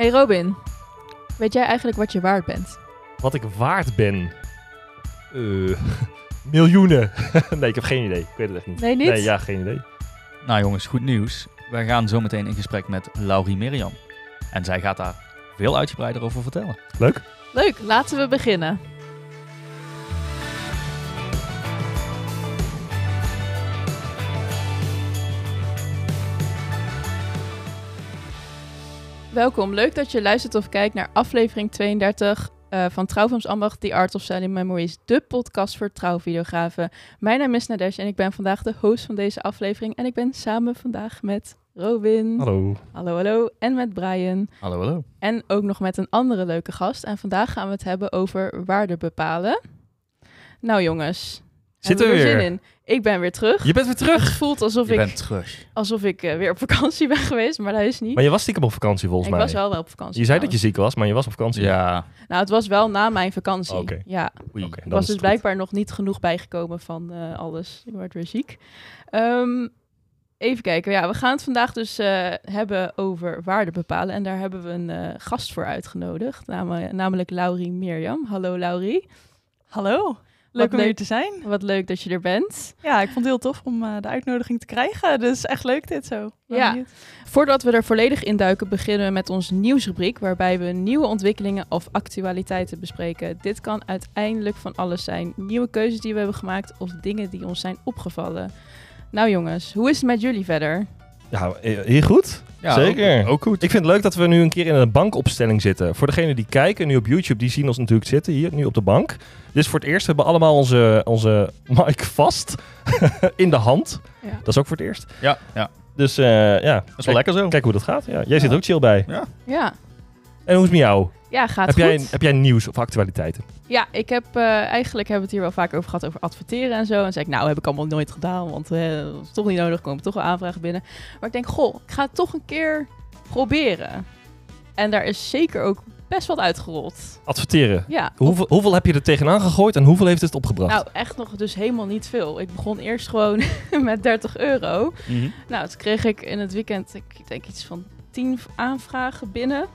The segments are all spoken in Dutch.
Hey Robin, weet jij eigenlijk wat je waard bent? Wat ik waard ben? Eh, miljoenen. nee, ik heb geen idee. Ik weet het echt niet. Nee, niet? Nee, ja, geen idee. Nou jongens, goed nieuws. Wij gaan zo meteen in gesprek met Laurie Mirjam. En zij gaat daar veel uitgebreider over vertellen. Leuk. Leuk, laten we beginnen. Welkom, leuk dat je luistert of kijkt naar aflevering 32 uh, van Trouwfilms Ambacht, The Art of Selling Memories, de podcast voor trouwvideografen. Mijn naam is Nadesh en ik ben vandaag de host van deze aflevering. En ik ben samen vandaag met Robin. Hallo. Hallo, hallo. En met Brian. Hallo, hallo. En ook nog met een andere leuke gast. En vandaag gaan we het hebben over waarde bepalen. Nou jongens, Zitten we hebben er weer? zin in. Ik ben weer terug. Je bent weer terug. Het voelt alsof Je ik, bent terug. alsof ik eh, weer op vakantie ben geweest, maar dat is niet. Maar je was stiekem op vakantie volgens ik mij. was wel wel op vakantie. Je zei dat je ziek was, maar je was op vakantie. Ja. Nou, het was wel na mijn vakantie. Oké. Ja, Oei. Oké, ik was dus blijkbaar nog niet genoeg bijgekomen van eh, alles. Ik word weer ziek. Ehm, even kijken. Ja, we gaan het vandaag dus eh, hebben over waarde bepalen. En daar hebben we een eh, gast voor uitgenodigd, nam- namelijk Laurie Mirjam. Hallo Laurie. Hallo, leuk om hier te zijn. Wat leuk dat je er bent. Ja, ik vond het heel tof om eh, de uitnodiging te krijgen. Dus echt leuk dit zo. Ben Ja. benieuwd. Voordat we er volledig in duiken, beginnen we met onze nieuwsrubriek, waarbij we nieuwe ontwikkelingen of actualiteiten bespreken. Dit kan uiteindelijk van alles zijn: nieuwe keuzes die we hebben gemaakt of dingen die ons zijn opgevallen. Nou jongens, hoe is het met jullie verder? Ja, eh, heel goed. Ja, Zeker. Ook, ook goed. Ik vind het leuk dat we nu een keer in een bankopstelling zitten. Voor degenen die kijken nu op YouTube, die zien ons natuurlijk zitten hier, nu op de bank. Dit is voor het eerst. We hebben allemaal onze, onze mic vast in de hand. Ja. Dat is ook voor het eerst. Ja, ja. Dus eh, ja, Dat is wel lekker zo. kijk hoe dat gaat. Ja, jij zit Ja. er ook chill bij. Ja, En hoe is het met jou? ja gaat Heb goed. jij, heb jij nieuws of actualiteiten? Ja, ik heb eh, eigenlijk hebben we het hier wel vaak over gehad over adverteren en zo. En zei ik, nou heb ik allemaal nooit gedaan, want dat is toch niet nodig, komen toch wel aanvragen binnen. Maar ik denk, goh, ik ga het toch een keer proberen. En daar is zeker ook best wat uitgerold. Adverteren. Ja, Hoeveel, hoeveel heb je er tegenaan gegooid en hoeveel heeft het opgebracht? Nou, echt nog dus helemaal niet veel. Ik begon eerst gewoon met 30 euro. Mhm. Nou, toen kreeg ik in het weekend, ik denk iets van 10 aanvragen binnen.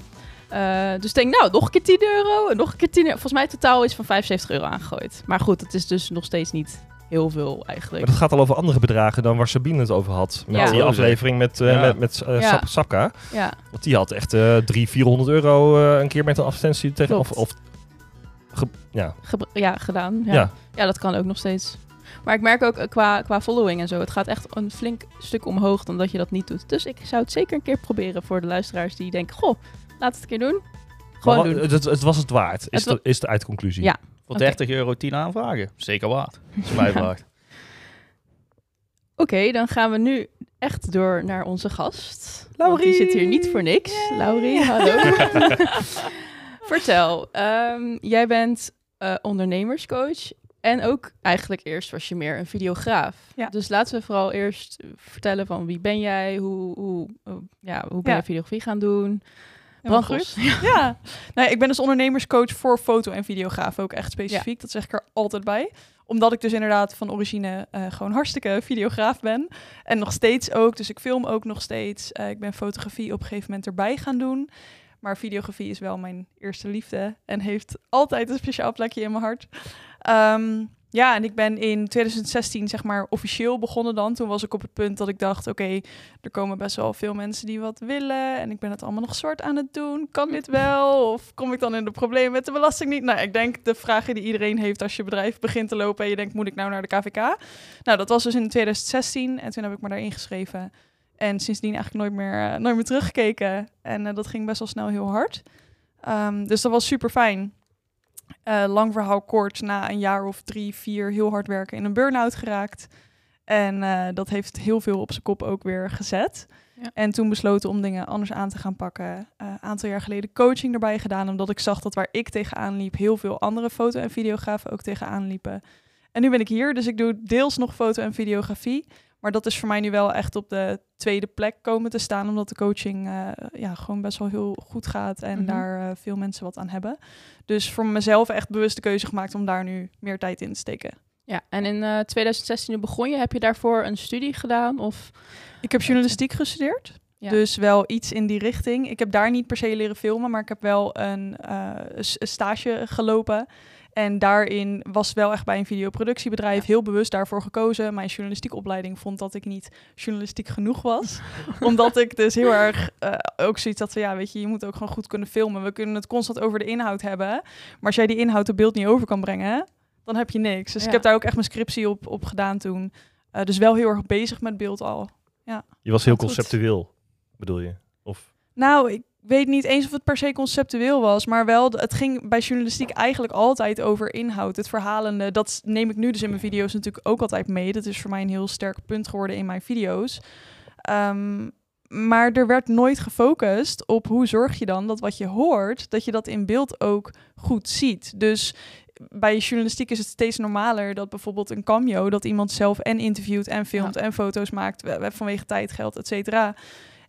Eh, dus ik denk, nou, nog een keer 10 euro en nog een keer 10 euro. Volgens mij totaal is van 75 euro aangegooid. Maar goed, het is dus nog steeds niet heel veel eigenlijk. Maar dat gaat al over andere bedragen dan waar Sabine het over had. Met Ja. die aflevering met, eh, Ja. met, met eh, Ja. Sap- Sapka. Ja, Want die had echt eh 300, 400 euro eh, een keer met een advertentie tegen. Of, of ge- ja. ja, gedaan. Ja. Ja. Ja. dat kan ook nog steeds. Maar ik merk ook qua, qua following en zo, het gaat echt een flink stuk omhoog dan dat je dat niet doet. Dus ik zou het zeker een keer proberen voor de luisteraars die denken, goh, laat het een keer doen. Gewoon doen. Het, het was het waard, is, Het de, is de eindconclusie. Ja. Voor Oké. 30 euro 10 aanvragen. Zeker waard. Dat is mij Ja. waard. Oké, dan gaan we nu echt door naar onze gast. Want Laurie! die zit hier niet voor niks. Yay! Laurie, hallo. Vertel, ehm, jij bent eh, ondernemerscoach en ook eigenlijk eerst was je meer een videograaf. Ja. Dus laten we vooral eerst vertellen van wie ben jij, hoe, hoe, hoe- ja, hoe ben Ja. je videografie gaan doen? Brandlos. Ja, nee, ik ben dus ondernemerscoach voor foto- en videograaf ook echt specifiek. Dat zeg ik er altijd bij. Omdat ik dus inderdaad van origine eh, gewoon hartstikke videograaf ben. En nog steeds ook, dus ik film ook nog steeds. Eh, ik ben fotografie op een gegeven moment erbij gaan doen. Maar videografie is wel mijn eerste liefde en heeft altijd een speciaal plekje in mijn hart. Ehm, ja, en ik ben in 2016 zeg maar officieel begonnen dan. Toen was ik op het punt dat ik dacht, oké, er komen best wel veel mensen die wat willen. En ik ben het allemaal nog zwart aan het doen. Kan dit wel? Of kom ik dan in de problemen met de belasting niet? Nou, ik denk de vragen die iedereen heeft als je bedrijf begint te lopen en je denkt, moet ik nou naar de KVK? Nou, dat was dus in 2016 en toen heb ik me daar ingeschreven. En sindsdien eigenlijk nooit meer, eh, nooit meer teruggekeken. En eh, dat ging best wel snel heel hard. Ehm, dus dat was super fijn. Eh, lang verhaal kort, na een jaar of drie, vier heel hard werken in een burn-out geraakt. En eh, dat heeft heel veel op zijn kop ook weer gezet. Ja. En toen besloten om dingen anders aan te gaan pakken. Een aantal jaar geleden coaching erbij gedaan, omdat ik zag dat waar ik tegenaan liep, heel veel andere foto- en videografen ook tegenaan liepen. En nu ben ik hier, dus ik doe deels nog foto- en videografie. Maar dat is voor mij nu wel echt op de tweede plek komen te staan, omdat de coaching eh, ja, gewoon best wel heel goed gaat en Mhm. daar eh, veel mensen wat aan hebben. Dus voor mezelf echt bewust de keuze gemaakt om daar nu meer tijd in te steken. Ja, en in eh 2016 begon je. Heb je daarvoor een studie gedaan? Of Ik heb journalistiek gestudeerd. Ja. Dus wel iets in die richting. Ik heb daar niet per se leren filmen, maar ik heb wel een, eh, een stage gelopen. En daarin was wel echt bij een videoproductiebedrijf Ja. heel bewust daarvoor gekozen. Mijn journalistieke opleiding vond dat ik niet journalistiek genoeg was. omdat ik dus heel erg eh, ook zoiets had van, ja, weet je, je moet ook gewoon goed kunnen filmen. We kunnen het constant over de inhoud hebben. Maar als jij die inhoud op beeld niet over kan brengen, dan heb je niks. Dus Ja. ik heb daar ook echt mijn scriptie op, op gedaan toen. Eh, dus wel heel erg bezig met beeld al. Je was heel conceptueel, bedoel je? Of Nou, ik weet niet eens of het per se conceptueel was, maar wel, het ging bij journalistiek eigenlijk altijd over inhoud, het verhalende. Dat neem ik nu dus in mijn video's natuurlijk ook altijd mee. Dat is voor mij een heel sterk punt geworden in mijn video's. Ehm, maar er werd nooit gefocust op hoe zorg je dan dat wat je hoort, dat je dat in beeld ook goed ziet. Dus bij journalistiek is het steeds normaler dat bijvoorbeeld een cameo, dat iemand zelf en interviewt en filmt en foto's maakt, we- we- vanwege tijd, geld, et cetera.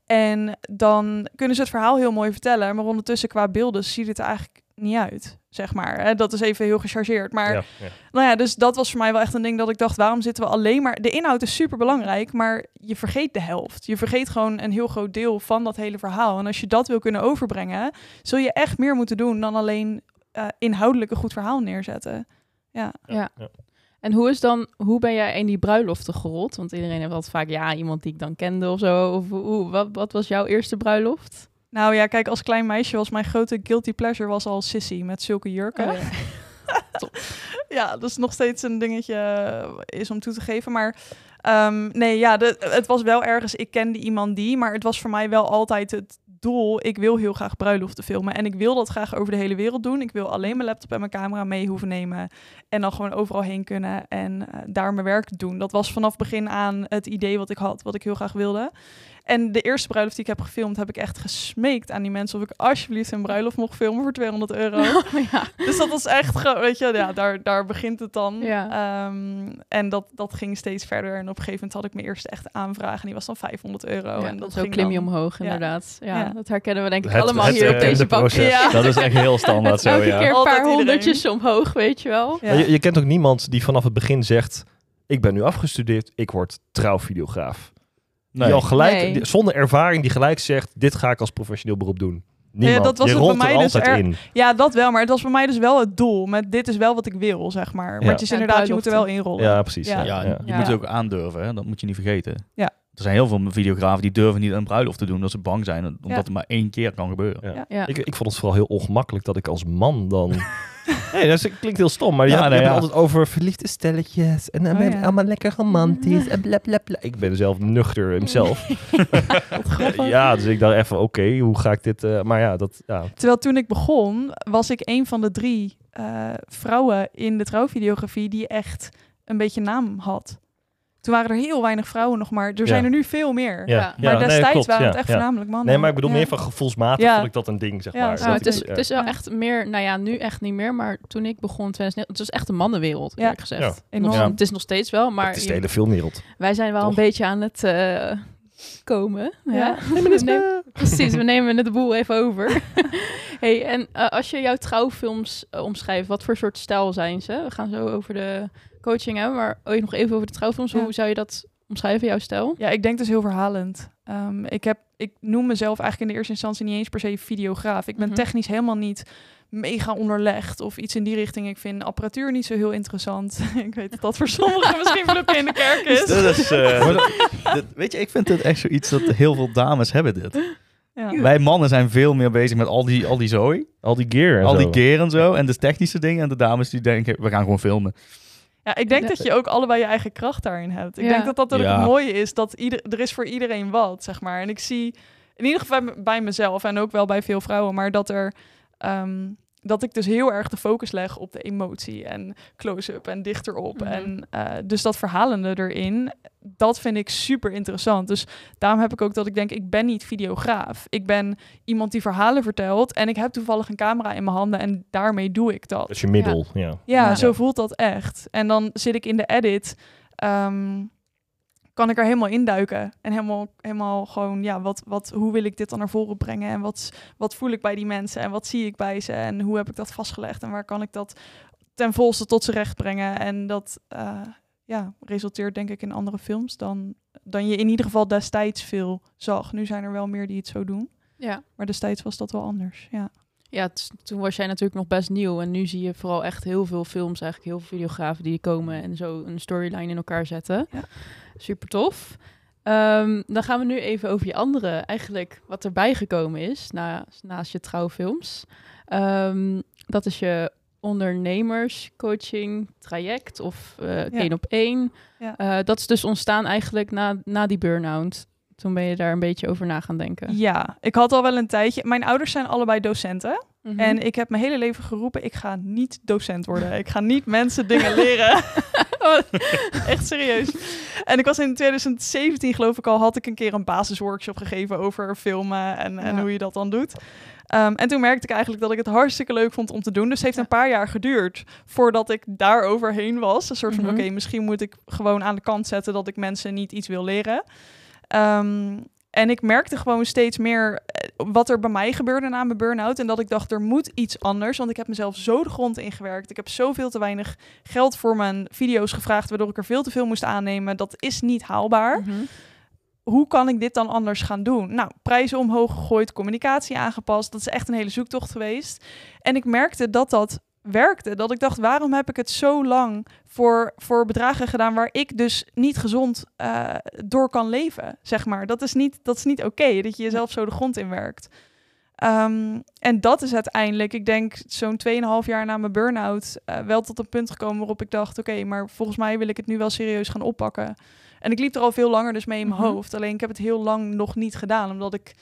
En dan kunnen ze het verhaal heel mooi vertellen, maar ondertussen qua beelden ziet het er eigenlijk niet uit, zeg maar. Hè, Dat is even heel gechargeerd. Maar ja, ja. nou ja, dus dat was voor mij wel echt een ding dat ik dacht, waarom zitten we alleen maar... De inhoud is super belangrijk, maar je vergeet de helft. Je vergeet gewoon een heel groot deel van dat hele verhaal. En als je dat wil kunnen overbrengen, zul je echt meer moeten doen dan alleen eh, inhoudelijk een goed verhaal neerzetten. Ja. Ja. En hoe is dan, hoe ben jij in die bruiloften gerold? Want iedereen heeft altijd vaak, ja, iemand die ik dan kende of zo. Of hoe, wat, wat was jouw eerste bruiloft? Nou ja, kijk, als klein meisje was mijn grote guilty pleasure was al Sissy met zulke jurken. Oh, ja. ja, dat is nog steeds een dingetje eh, is om toe te geven. Maar ehm, nee, ja, de, het was wel ergens, ik kende iemand die, maar het was voor mij wel altijd het doel. Ik wil heel graag bruiloften filmen en ik wil dat graag over de hele wereld doen. Ik wil alleen mijn laptop en mijn camera mee hoeven nemen en dan gewoon overal heen kunnen en eh, daar mijn werk doen. Dat was vanaf begin aan het idee wat ik had, wat ik heel graag wilde. En de eerste bruiloft die ik heb gefilmd, heb ik echt gesmeekt aan die mensen of ik alsjeblieft een bruiloft mocht filmen voor 200 euro. ja. Dus dat was echt, gewoon, weet je, ja, daar, daar begint het dan. Ja. Ehm, en dat, dat ging steeds verder. En op een gegeven moment had ik mijn eerste echte aanvraag. En die was dan 500 euro. Ja, en dat zo ging klim je dan- omhoog, inderdaad. Ja, Ja. dat herkennen we denk ik Het- allemaal het hier op herkende deze bank. Dat is echt heel standaard zo, Elke ja. keer een Altijd paar iedereen. honderdjes omhoog, weet je wel. Je, je kent ook niemand die vanaf het begin zegt... ik ben nu afgestudeerd, ik word trouwvideograaf. Nee. Die al gelijk, Nee. die- zonder ervaring, die gelijk zegt... dit ga ik als professioneel beroep doen. Niemand. dat was je het rolt bij er mij dus altijd er- in. Ja, dat wel. Maar het was bij mij dus wel het doel. Met dit is wel wat ik wil, zeg maar. Maar Ja. het is Ja, inderdaad, je moet er wel inrollen. Ja, precies. Ja. Ja, Ja, ja. je Ja. moet het ook aandurven, hè? dat moet je niet vergeten. Ja. Er zijn heel veel videografen die durven niet een bruiloft te doen, omdat ze bang zijn, omdat Ja. het maar één keer kan gebeuren. Ja. Ja. Ja. Ik, ik vond het vooral heel ongemakkelijk dat ik als man dan... nee, dat is- klinkt heel stom, maar je, Ja, hebt, je nee, hebt ja. het altijd over verliefde stelletjes. En dan Oh, ben je ja. allemaal lekker romantisch en bla bla bla. Ik ben zelf nuchter hemzelf. ja, dus ik dacht even, oké, hoe ga ik dit... eh, maar ja, dat... Ja. Terwijl toen ik begon, was ik een van de drie eh, vrouwen in de trouwvideografie die echt een beetje naam had. Toen waren er heel weinig vrouwen nog maar. Er Ja. zijn er nu veel meer. Ja, Ja. Maar nee, destijds klopt, waren ja, het echt ja. voornamelijk mannen. Nee, maar ik bedoel Ja. meer van gevoelsmatig Ja. vond ik dat een ding, zeg Ja. maar. Nou, het, is, ja. het is wel echt meer, nou ja, nu echt niet meer, maar toen ik begon in 2009, het was echt een mannenwereld, Ja. eerlijk gezegd. Het is nog steeds wel, maar het is de hele filmwereld. wij zijn wel Toch? een beetje aan het eh, komen. Ja. We nemen- precies, we nemen de boel even over. hey, en eh, als je jouw trouwfilms eh, omschrijft, wat voor soort stijl zijn ze? We gaan zo over de coaching hebben, maar ook nog even over de trouwfilms. Ja. Hoe zou je dat omschrijven, jouw stijl? Ja, ik denk dus heel verhalend. Ehm, ik, heb, ik noem mezelf eigenlijk in de eerste instantie niet eens per se videograaf. Ik ben Mhm. technisch helemaal niet mega onderlegd of iets in die richting. Ik vind apparatuur niet zo heel interessant. ik weet dat dat voor sommigen misschien vloeken in de kerk is. Dat is, eh, dat- weet je, ik vind het echt zoiets dat heel veel dames hebben dit. Ja. Wij mannen zijn veel meer bezig met al die, al die zooi, Al die gear en al zo. die keer en zo, en de technische dingen. En de dames die denken, we gaan gewoon filmen. Ja, ik denk Ja. dat je ook allebei je eigen kracht daarin hebt. Ik Ja. denk dat dat Ja. het mooie is, dat ieder, er is voor iedereen wat, zeg maar. En ik zie, in ieder geval bij mezelf en ook wel bij veel vrouwen, maar dat er... ehm, dat ik dus heel erg de focus leg op de emotie en close-up en dichterop. Mhm. En eh, dus dat verhalende erin, dat vind ik super interessant. Dus daarom heb ik ook dat ik denk, ik ben niet videograaf. Ik ben iemand die verhalen vertelt en ik heb toevallig een camera in mijn handen en daarmee doe ik dat. Dat is je middel, ja. Ja, Ja. zo voelt dat echt. En dan zit ik in de edit, ehm, kan ik er helemaal induiken. En helemaal, helemaal gewoon, ja, wat, wat, hoe wil ik dit dan naar voren brengen? En wat, wat voel ik bij die mensen? En wat zie ik bij ze? En hoe heb ik dat vastgelegd? En waar kan ik dat ten volste tot z'n recht brengen? En dat, eh, ja, resulteert denk ik in andere films dan, dan je in ieder geval destijds veel zag. Nu zijn er wel meer die het zo doen. Ja. Maar destijds was dat wel anders. Ja. Ja, toen was jij natuurlijk nog best nieuw. En nu zie je vooral echt heel veel films, eigenlijk heel veel videografen die komen en zo een storyline in elkaar zetten. Ja. Super tof. Ehm, dan gaan we nu even over je andere, eigenlijk wat erbij gekomen is na, naast je trouwfilms. Ehm, dat is je ondernemerscoaching traject of eh één op één. Ja. Eh, dat is dus ontstaan eigenlijk na, na die burn-out. Toen ben je daar een beetje over na gaan denken. ja, ik had al wel een tijdje. Mijn ouders zijn allebei docenten. Mhm. En ik heb mijn hele leven geroepen: ik ga niet docent worden. Ik ga niet mensen dingen leren. Echt serieus. En ik was in 2017, geloof ik al, had ik een keer een basisworkshop gegeven over filmen en, en Ja. hoe je dat dan doet. Ehm, en toen merkte ik eigenlijk dat ik het hartstikke leuk vond om te doen. Dus het heeft Ja. een paar jaar geduurd voordat ik daar overheen was. Een soort van, Mhm. oké, misschien moet ik gewoon aan de kant zetten dat ik mensen niet iets wil leren. Ehm, en ik merkte gewoon steeds meer eh, wat er bij mij gebeurde na mijn burn-out. En dat ik dacht, er moet iets anders. Want ik heb mezelf zo de grond ingewerkt. Ik heb zoveel te weinig geld voor mijn video's gevraagd, waardoor ik er veel te veel moest aannemen. Dat is niet haalbaar. Mhm. Hoe kan ik dit dan anders gaan doen? Nou, prijzen omhoog gegooid, communicatie aangepast. Dat is echt een hele zoektocht geweest. En ik merkte dat dat werkte. Dat ik dacht, waarom heb ik het zo lang voor, voor bedragen gedaan waar ik dus niet gezond eh, door kan leven, zeg maar. Dat is niet, dat is niet oké, dat je jezelf zo de grond in werkt. Ehm, en dat is uiteindelijk, ik denk zo'n 2,5 jaar na mijn burn-out, eh, wel tot een punt gekomen waarop ik dacht, oké, maar volgens mij wil ik het nu wel serieus gaan oppakken. En ik liep er al veel langer dus mee in mijn Mhm. hoofd. Alleen ik heb het heel lang nog niet gedaan, omdat ik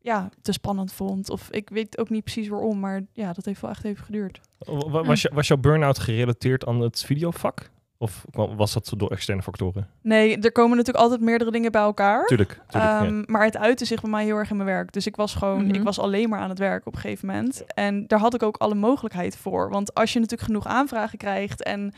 ja, te spannend vond. Of ik weet ook niet precies waarom, maar ja, dat heeft wel echt even geduurd. Wa- wa- Was, je, was jouw burn-out gerelateerd aan het videovak? Of was dat door externe factoren? Nee, er komen natuurlijk altijd meerdere dingen bij elkaar. Tuurlijk. tuurlijk ja. Ehm, Maar het uitte zich bij mij heel erg in mijn werk. Dus ik was gewoon, Mhm. ik was alleen maar aan het werk op een gegeven moment. En daar had ik ook alle mogelijkheid voor. Want als je natuurlijk genoeg aanvragen krijgt en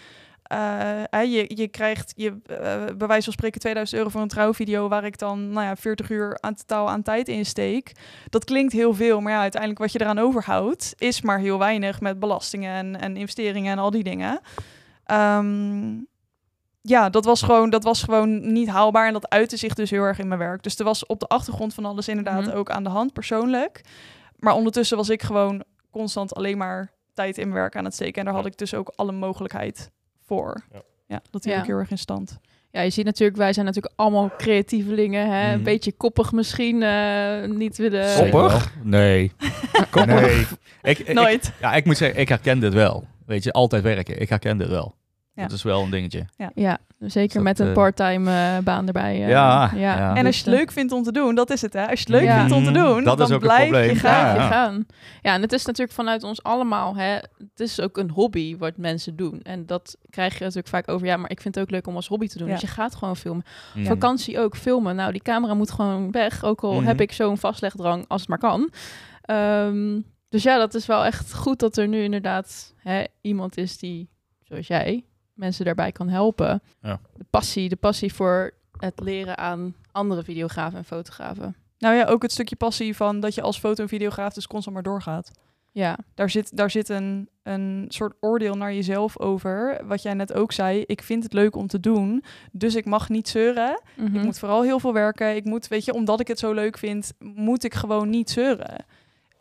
eh, je, je krijgt je, eh, bij wijze van spreken 2000 euro voor een trouwvideo waar ik dan nou ja, 40 uur aan totaal aan tijd insteek. Dat klinkt heel veel, maar ja, uiteindelijk wat je eraan overhoudt is maar heel weinig met belastingen en, en investeringen en al die dingen. Ehm, ja, dat was, gewoon, dat was gewoon niet haalbaar en dat uitte zich dus heel erg in mijn werk. Dus er was op de achtergrond van alles inderdaad Mhm. ook aan de hand persoonlijk. Maar ondertussen was ik gewoon constant alleen maar tijd in mijn werk aan het steken. En daar had ik dus ook alle mogelijkheid voor. Ja. Ja, dat hield Ja. ik heel erg in stand. Ja, je ziet natuurlijk, wij zijn natuurlijk allemaal creatievelingen. Hè? Een Mhm. beetje koppig misschien, eh, niet willen... Koppig? Nee. nee. Ik, ik, Nooit. ja, ik moet zeggen, ik herken dit wel. Weet je, altijd werken. Ik herken dit wel. Ja. Dat is wel een dingetje. Ja, zeker dat, met een eh, parttime eh, baan erbij. eh, Ja, ja. En Dus, als je het eh, leuk vindt om te doen, dat is het hè. Als je het leuk Ja. vindt om te Mhm, doen, dat dan is ook blijf probleem. je gaan. Ja. gaan. Ja, en het is natuurlijk vanuit ons allemaal, hè, het is ook een hobby wat mensen doen. En dat krijg je natuurlijk vaak over, ja, maar ik vind het ook leuk om als hobby te doen. Ja. Dus je gaat gewoon filmen. Mm. Vakantie ook, filmen. Nou, die camera moet gewoon weg, ook al Mhm. heb ik zo'n vastlegdrang als het maar kan. Ehm, dus ja, dat is wel echt goed dat er nu inderdaad hè, iemand is die, zoals jij, mensen daarbij kan helpen. Ja. De passie, de passie voor het leren aan andere videografen en fotografen. Nou ja, ook het stukje passie van dat je als foto- en videograaf dus constant maar doorgaat. Ja, Daar zit, daar zit een, een soort oordeel naar jezelf over. Wat jij net ook zei, ik vind het leuk om te doen, dus ik mag niet zeuren. Mhm. Ik moet vooral heel veel werken. Ik moet, weet je, omdat ik het zo leuk vind, moet ik gewoon niet zeuren.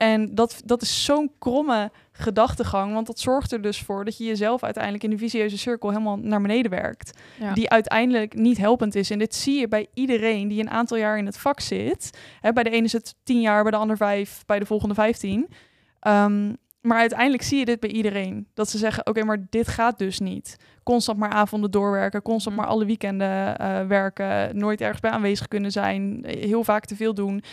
En dat, dat is zo'n kromme gedachtegang, want dat zorgt er dus voor dat je jezelf uiteindelijk in de visieuze cirkel helemaal naar beneden werkt. Ja. Die uiteindelijk niet helpend is. En dit zie je bij iedereen die een aantal jaar in het vak zit. Hè, bij de ene is het tien jaar, bij de ander vijf, bij de volgende vijftien. Ehm, maar uiteindelijk zie je dit bij iedereen. Dat ze zeggen, oké, maar dit gaat dus niet. Constant maar avonden doorwerken, constant maar alle weekenden eh, werken, nooit ergens bij aanwezig kunnen zijn, eh, heel vaak te veel doen.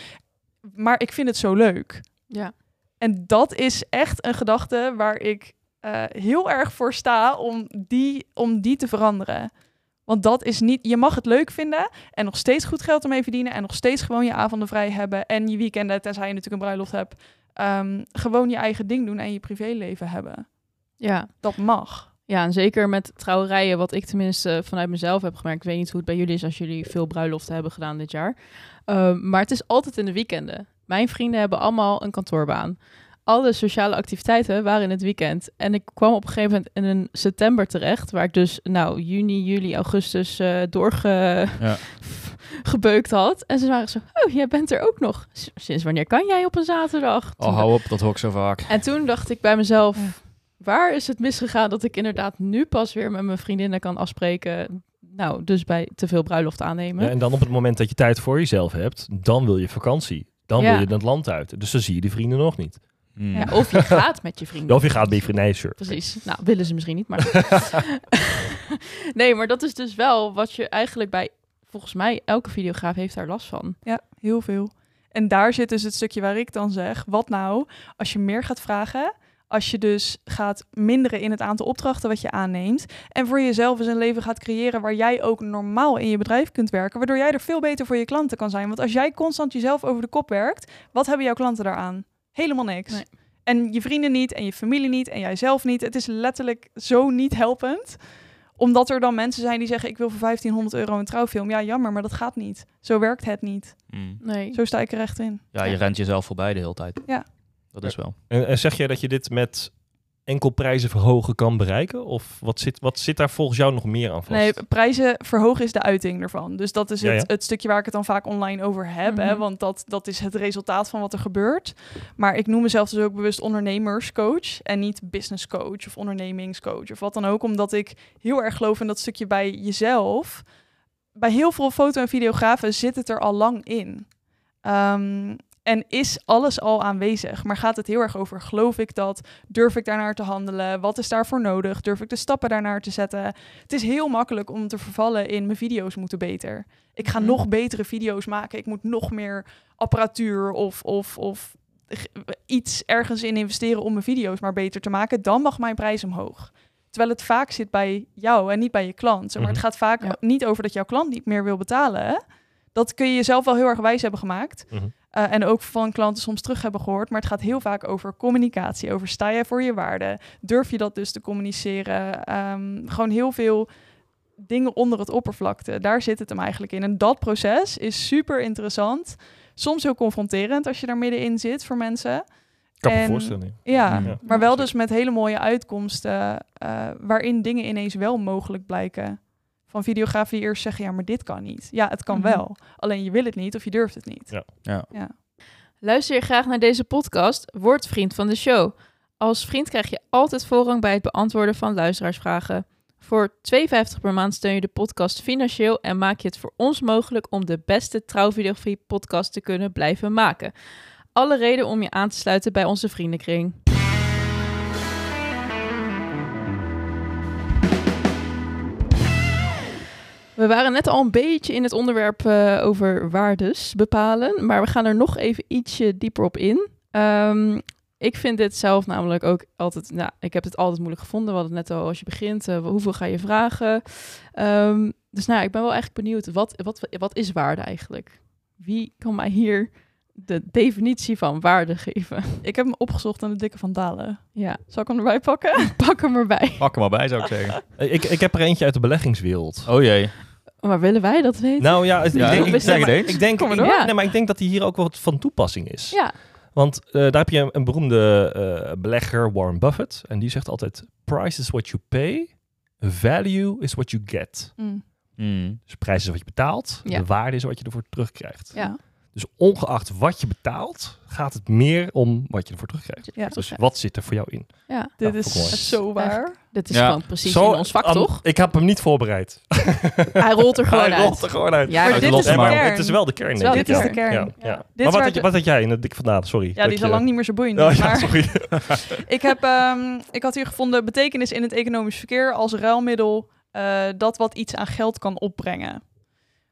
Maar ik vind het zo leuk. Ja. En dat is echt een gedachte waar ik eh, heel erg voor sta om die, om die te veranderen. Want dat is niet, je mag het leuk vinden en nog steeds goed geld ermee verdienen en nog steeds gewoon je avonden vrij hebben en je weekenden, tenzij je natuurlijk een bruiloft hebt, ehm, gewoon je eigen ding doen en je privéleven hebben. ja. Dat mag. Ja, en zeker met trouwerijen, wat ik tenminste vanuit mezelf heb gemerkt. Ik weet niet hoe het bij jullie is als jullie veel bruiloften hebben gedaan dit jaar. Ehm, maar het is altijd in de weekenden. Mijn vrienden hebben allemaal een kantoorbaan. alle sociale activiteiten waren in het weekend. En ik kwam op een gegeven moment in een september terecht, waar ik dus nou juni, juli, augustus eh doorge Ja. gebeukt had. En ze waren zo, oh, jij bent er ook nog. S- Sinds wanneer kan jij op een zaterdag? Toen Oh, hou op, dat hoor ik zo vaak. En toen dacht ik bij mezelf, Ja. waar is het misgegaan dat ik inderdaad nu pas weer met mijn vriendinnen kan afspreken? Nou, dus bij te veel bruiloft aannemen. Ja, en dan op het moment dat je tijd voor jezelf hebt, dan wil je vakantie. Dan Ja. wil je het land uit. Dus dan zie je die vrienden nog niet. Hmm. Ja, of je gaat met je vrienden. Of je gaat bij je vriendin, nee, sure. Precies. Nou, willen ze misschien niet, maar... nee, maar dat is dus wel wat je eigenlijk bij... Volgens mij, elke videograaf heeft daar last van. Ja, heel veel. En daar zit dus het stukje waar ik dan zeg, wat nou als je meer gaat vragen, als je dus gaat minderen in het aantal opdrachten wat je aanneemt en voor jezelf eens een leven gaat creëren waar jij ook normaal in je bedrijf kunt werken, waardoor jij er veel beter voor je klanten kan zijn. Want als jij constant jezelf over de kop werkt, wat hebben jouw klanten daaraan? Helemaal niks. Nee. En je vrienden niet, en je familie niet, en jijzelf niet. Het is letterlijk zo niet helpend omdat er dan mensen zijn die zeggen: Ik wil voor 1500 euro een trouwfilm. Ja, jammer, maar dat gaat niet. Zo werkt het niet. Hmm. Nee. Zo sta ik er echt in. Ja, je Ja. rent jezelf voorbij de hele tijd. Ja. Dat is wel. En, en zeg jij dat je dit met enkel prijzen verhogen kan bereiken? Of wat zit, wat zit daar volgens jou nog meer aan vast? Nee, prijzen verhogen is de uiting ervan. Dus dat is het, ja. het stukje waar ik het dan vaak online over heb. hè, Mhm. want dat, dat is het resultaat van wat er gebeurt. Maar ik noem mezelf dus ook bewust ondernemerscoach. En niet business coach of ondernemingscoach of wat dan ook. Omdat ik heel erg geloof in dat stukje bij jezelf. Bij heel veel foto- en videografen zit het er al lang in. Ehm, en is alles al aanwezig. Maar gaat het heel erg over, geloof ik dat? Durf ik daarnaar te handelen? Wat is daarvoor nodig? Durf ik de stappen daarnaar te zetten? Het is heel makkelijk om te vervallen in mijn video's moeten beter. Ik ga Mhm. nog betere video's maken. Ik moet nog meer apparatuur of, of, of iets ergens in investeren om mijn video's maar beter te maken. Dan mag mijn prijs omhoog. Terwijl het vaak zit bij jou en niet bij je klant. Maar Mhm. het gaat vaak Ja. niet over dat jouw klant niet meer wil betalen. Dat kun je jezelf wel heel erg wijs hebben gemaakt. Mhm. Eh, en ook van klanten soms terug hebben gehoord. Maar het gaat heel vaak over communicatie. Over sta je voor je waarde? Durf je dat dus te communiceren? Ehm, gewoon heel veel dingen onder het oppervlakte. Daar zit het hem eigenlijk in. En dat proces is super interessant. Soms heel confronterend als je daar middenin zit voor mensen. kan me en- voorstellen. Ja. Ja. maar wel dus met hele mooie uitkomsten. eh, waarin dingen ineens wel mogelijk blijken. Van videografen die eerst zeggen, ja, maar dit kan niet. Ja, het kan Mhm. wel. Alleen je wil het niet of je durft het niet. Ja. Ja. Ja. Luister je graag naar deze podcast? Word vriend van de show. Als vriend krijg je altijd voorrang bij het beantwoorden van luisteraarsvragen. Voor 2,50 per maand steun je de podcast financieel en maak je het voor ons mogelijk om de beste trouwvideografie podcast te kunnen blijven maken. Alle reden om je aan te sluiten bij onze vriendenkring. We waren net al een beetje in het onderwerp eh, over waardes bepalen, maar we gaan er nog even ietsje dieper op in. Ehm, ik vind dit zelf namelijk ook altijd, nou, ik heb het altijd moeilijk gevonden. We hadden het net al, als je begint, eh, hoeveel ga je vragen? Ehm, dus nou, ik ben wel eigenlijk benieuwd, wat, wat, wat is waarde eigenlijk? Wie kan mij hier de definitie van waarde geven? Ik heb hem opgezocht aan de dikke van Dalen. Ja, Zal ik hem erbij pakken? pak hem erbij. Pak er maar bij, zou ik zeggen. Ik, ik heb er eentje uit de beleggingswereld. Oh jee. Maar willen wij dat weten? Nou ja, ik, denk, ik zeg denk- het eens. ik denk, ik- door. nee, maar ik denk dat die hier ook wat van toepassing is. ja, Want eh, daar heb je een, een beroemde eh, belegger, Warren Buffett. En die zegt altijd, price is what you pay, value is what you get. Mm. Hmm. Dus prijs is wat je betaalt, Ja. de waarde is wat je ervoor terugkrijgt. ja. Dus ongeacht wat je betaalt, gaat het meer om wat je ervoor terugkrijgt. Ja. Dus wat zit er voor jou in? ja. Dit Ja, is mooi. zo waar. Dit is Ja. gewoon precies Zo, in ons vak, toch? Ik heb hem niet voorbereid. Hij rolt er gewoon Hij uit. rolt er gewoon uit. Ja, Maar dit is maar kern. het is wel de kern. Het wel. Dit is de kern. Ja, Ja. ja. Dit Maar wat waar had, de- wat had jij in de dik vandaag? Sorry. Ja, die is al je- lang niet meer zo boeiend. Oh, maar sorry. ik, heb, ehm, ik had hier gevonden betekenis in het economisch verkeer als ruilmiddel eh, dat wat iets aan geld kan opbrengen.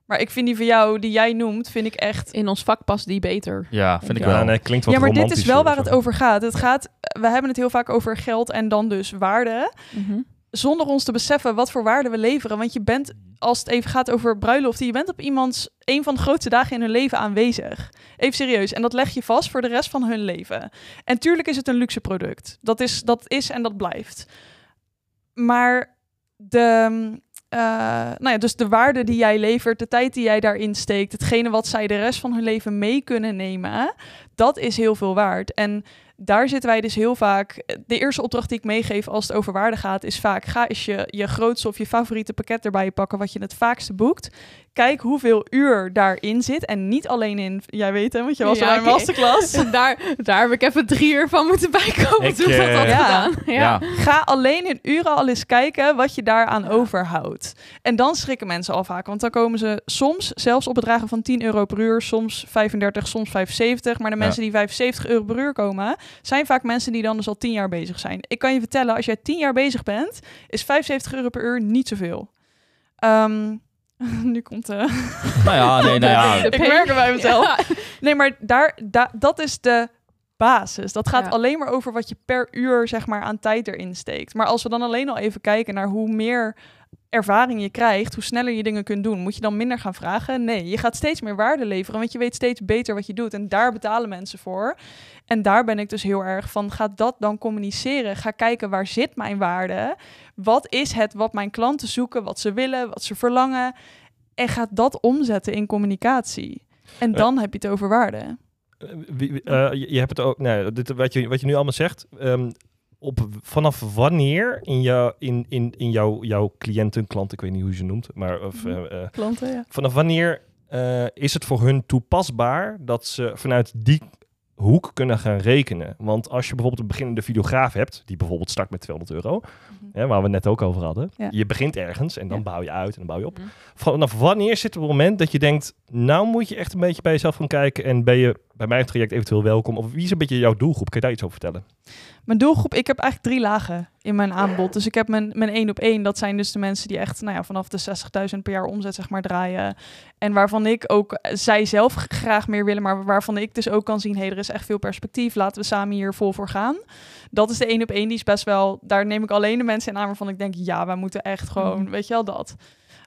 Maar ik vind die van jou, die jij noemt, vind ik echt... In ons vak past die beter. Ja, vind ik Ja, wel. nee, klinkt wat Ja, maar dit is wel waar het over gaat. Het gaat. We hebben het heel vaak over geld en dan dus waarde. Mhm. Zonder ons te beseffen wat voor waarde we leveren. Want je bent, als het even gaat over bruiloften, je bent op iemands een van de grootste dagen in hun leven aanwezig. Even serieus. En dat leg je vast voor de rest van hun leven. En tuurlijk is het een luxe product. Dat is, dat is en dat blijft. Maar de, eh, nou ja, dus de waarde die jij levert, de tijd die jij daarin steekt, hetgene wat zij de rest van hun leven mee kunnen nemen, dat is heel veel waard. En daar zitten wij dus heel vaak. De eerste opdracht die ik meegeef als het over waarde gaat, is vaak: ga eens je, je grootste of je favoriete pakket erbij pakken, wat je het vaakste boekt. Kijk hoeveel uur daarin zit. En niet alleen in, jij weet hè, want je was Ja, al in oké. masterclass. daar, daar heb ik even drie uur van moeten bijkomen Ik, toen ik dat eh, had Ja. gedaan. Ja. Ja. Ga alleen in uren al eens kijken wat je daaraan Ja. overhoudt. En dan schrikken mensen al vaak. Want dan komen ze soms zelfs op bedragen van 10 euro per uur. Soms 35, soms 75. Maar de Ja. mensen die 75 euro per uur komen... zijn vaak mensen die dan dus al 10 jaar bezig zijn. Ik kan je vertellen, als jij 10 jaar bezig bent... is 75 euro per uur niet zoveel. Ehm, nu komt de... Nou ja, nee, nou ja. Ik merk het bij mezelf. Ja. Nee, maar daar, da- dat is de basis. Dat gaat Ja. alleen maar over wat je per uur zeg maar, aan tijd erin steekt. Maar als we dan alleen al even kijken naar hoe meer ervaring je krijgt, hoe sneller je dingen kunt doen, moet je dan minder gaan vragen? Nee, je gaat steeds meer waarde leveren, want je weet steeds beter wat je doet. En daar betalen mensen voor. En daar ben ik dus heel erg van, ga dat dan communiceren. Ga kijken, waar zit mijn waarde? Wat is het wat mijn klanten zoeken, wat ze willen, wat ze verlangen? En ga dat omzetten in communicatie. En dan heb je het over waarde. Eh, eh, je, hebt het ook, nou, dit, wat, je, wat je nu allemaal zegt, ehm, op, vanaf wanneer in, jou, in, in, in jouw, jouw cliënten, klant, ik weet niet hoe je ze noemt, maar of, Mhm. eh, eh, Klanten, ja. vanaf wanneer eh, is het voor hun toepasbaar dat ze vanuit die hoek kunnen gaan rekenen? Want als je bijvoorbeeld een beginnende videograaf hebt, die bijvoorbeeld start met 200 euro, hè, waar we het net ook over hadden, Ja. je begint ergens en dan Ja. bouw je uit en dan bouw je op. Mhm. Vanaf wanneer zit het moment dat je denkt, nou moet je echt een beetje bij jezelf gaan kijken en ben je bij mijn traject eventueel welkom? Of wie is een beetje jouw doelgroep? Kan je daar iets over vertellen? Mijn doelgroep, ik heb eigenlijk drie lagen in mijn aanbod. Dus ik heb mijn, mijn één op één. Dat zijn dus de mensen die echt nou ja, vanaf de 60.000 per jaar omzet zeg maar draaien. En waarvan ik ook, eh, zij zelf graag meer willen, maar waarvan ik dus ook kan zien, hé, hey, er is echt veel perspectief. Laten we samen hier vol voor gaan. Dat is de één op één. Die is best wel, daar neem ik alleen de mensen in aan waarvan ik denk, ja, wij moeten echt gewoon, Mhm. weet je wel, dat.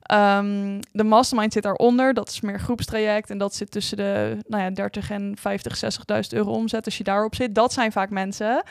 Ehm, de mastermind zit daaronder. Dat is meer groepstraject. En dat zit tussen de nou ja, 30 en 50, 60.000 euro omzet. Als je daarop zit, dat zijn vaak mensen.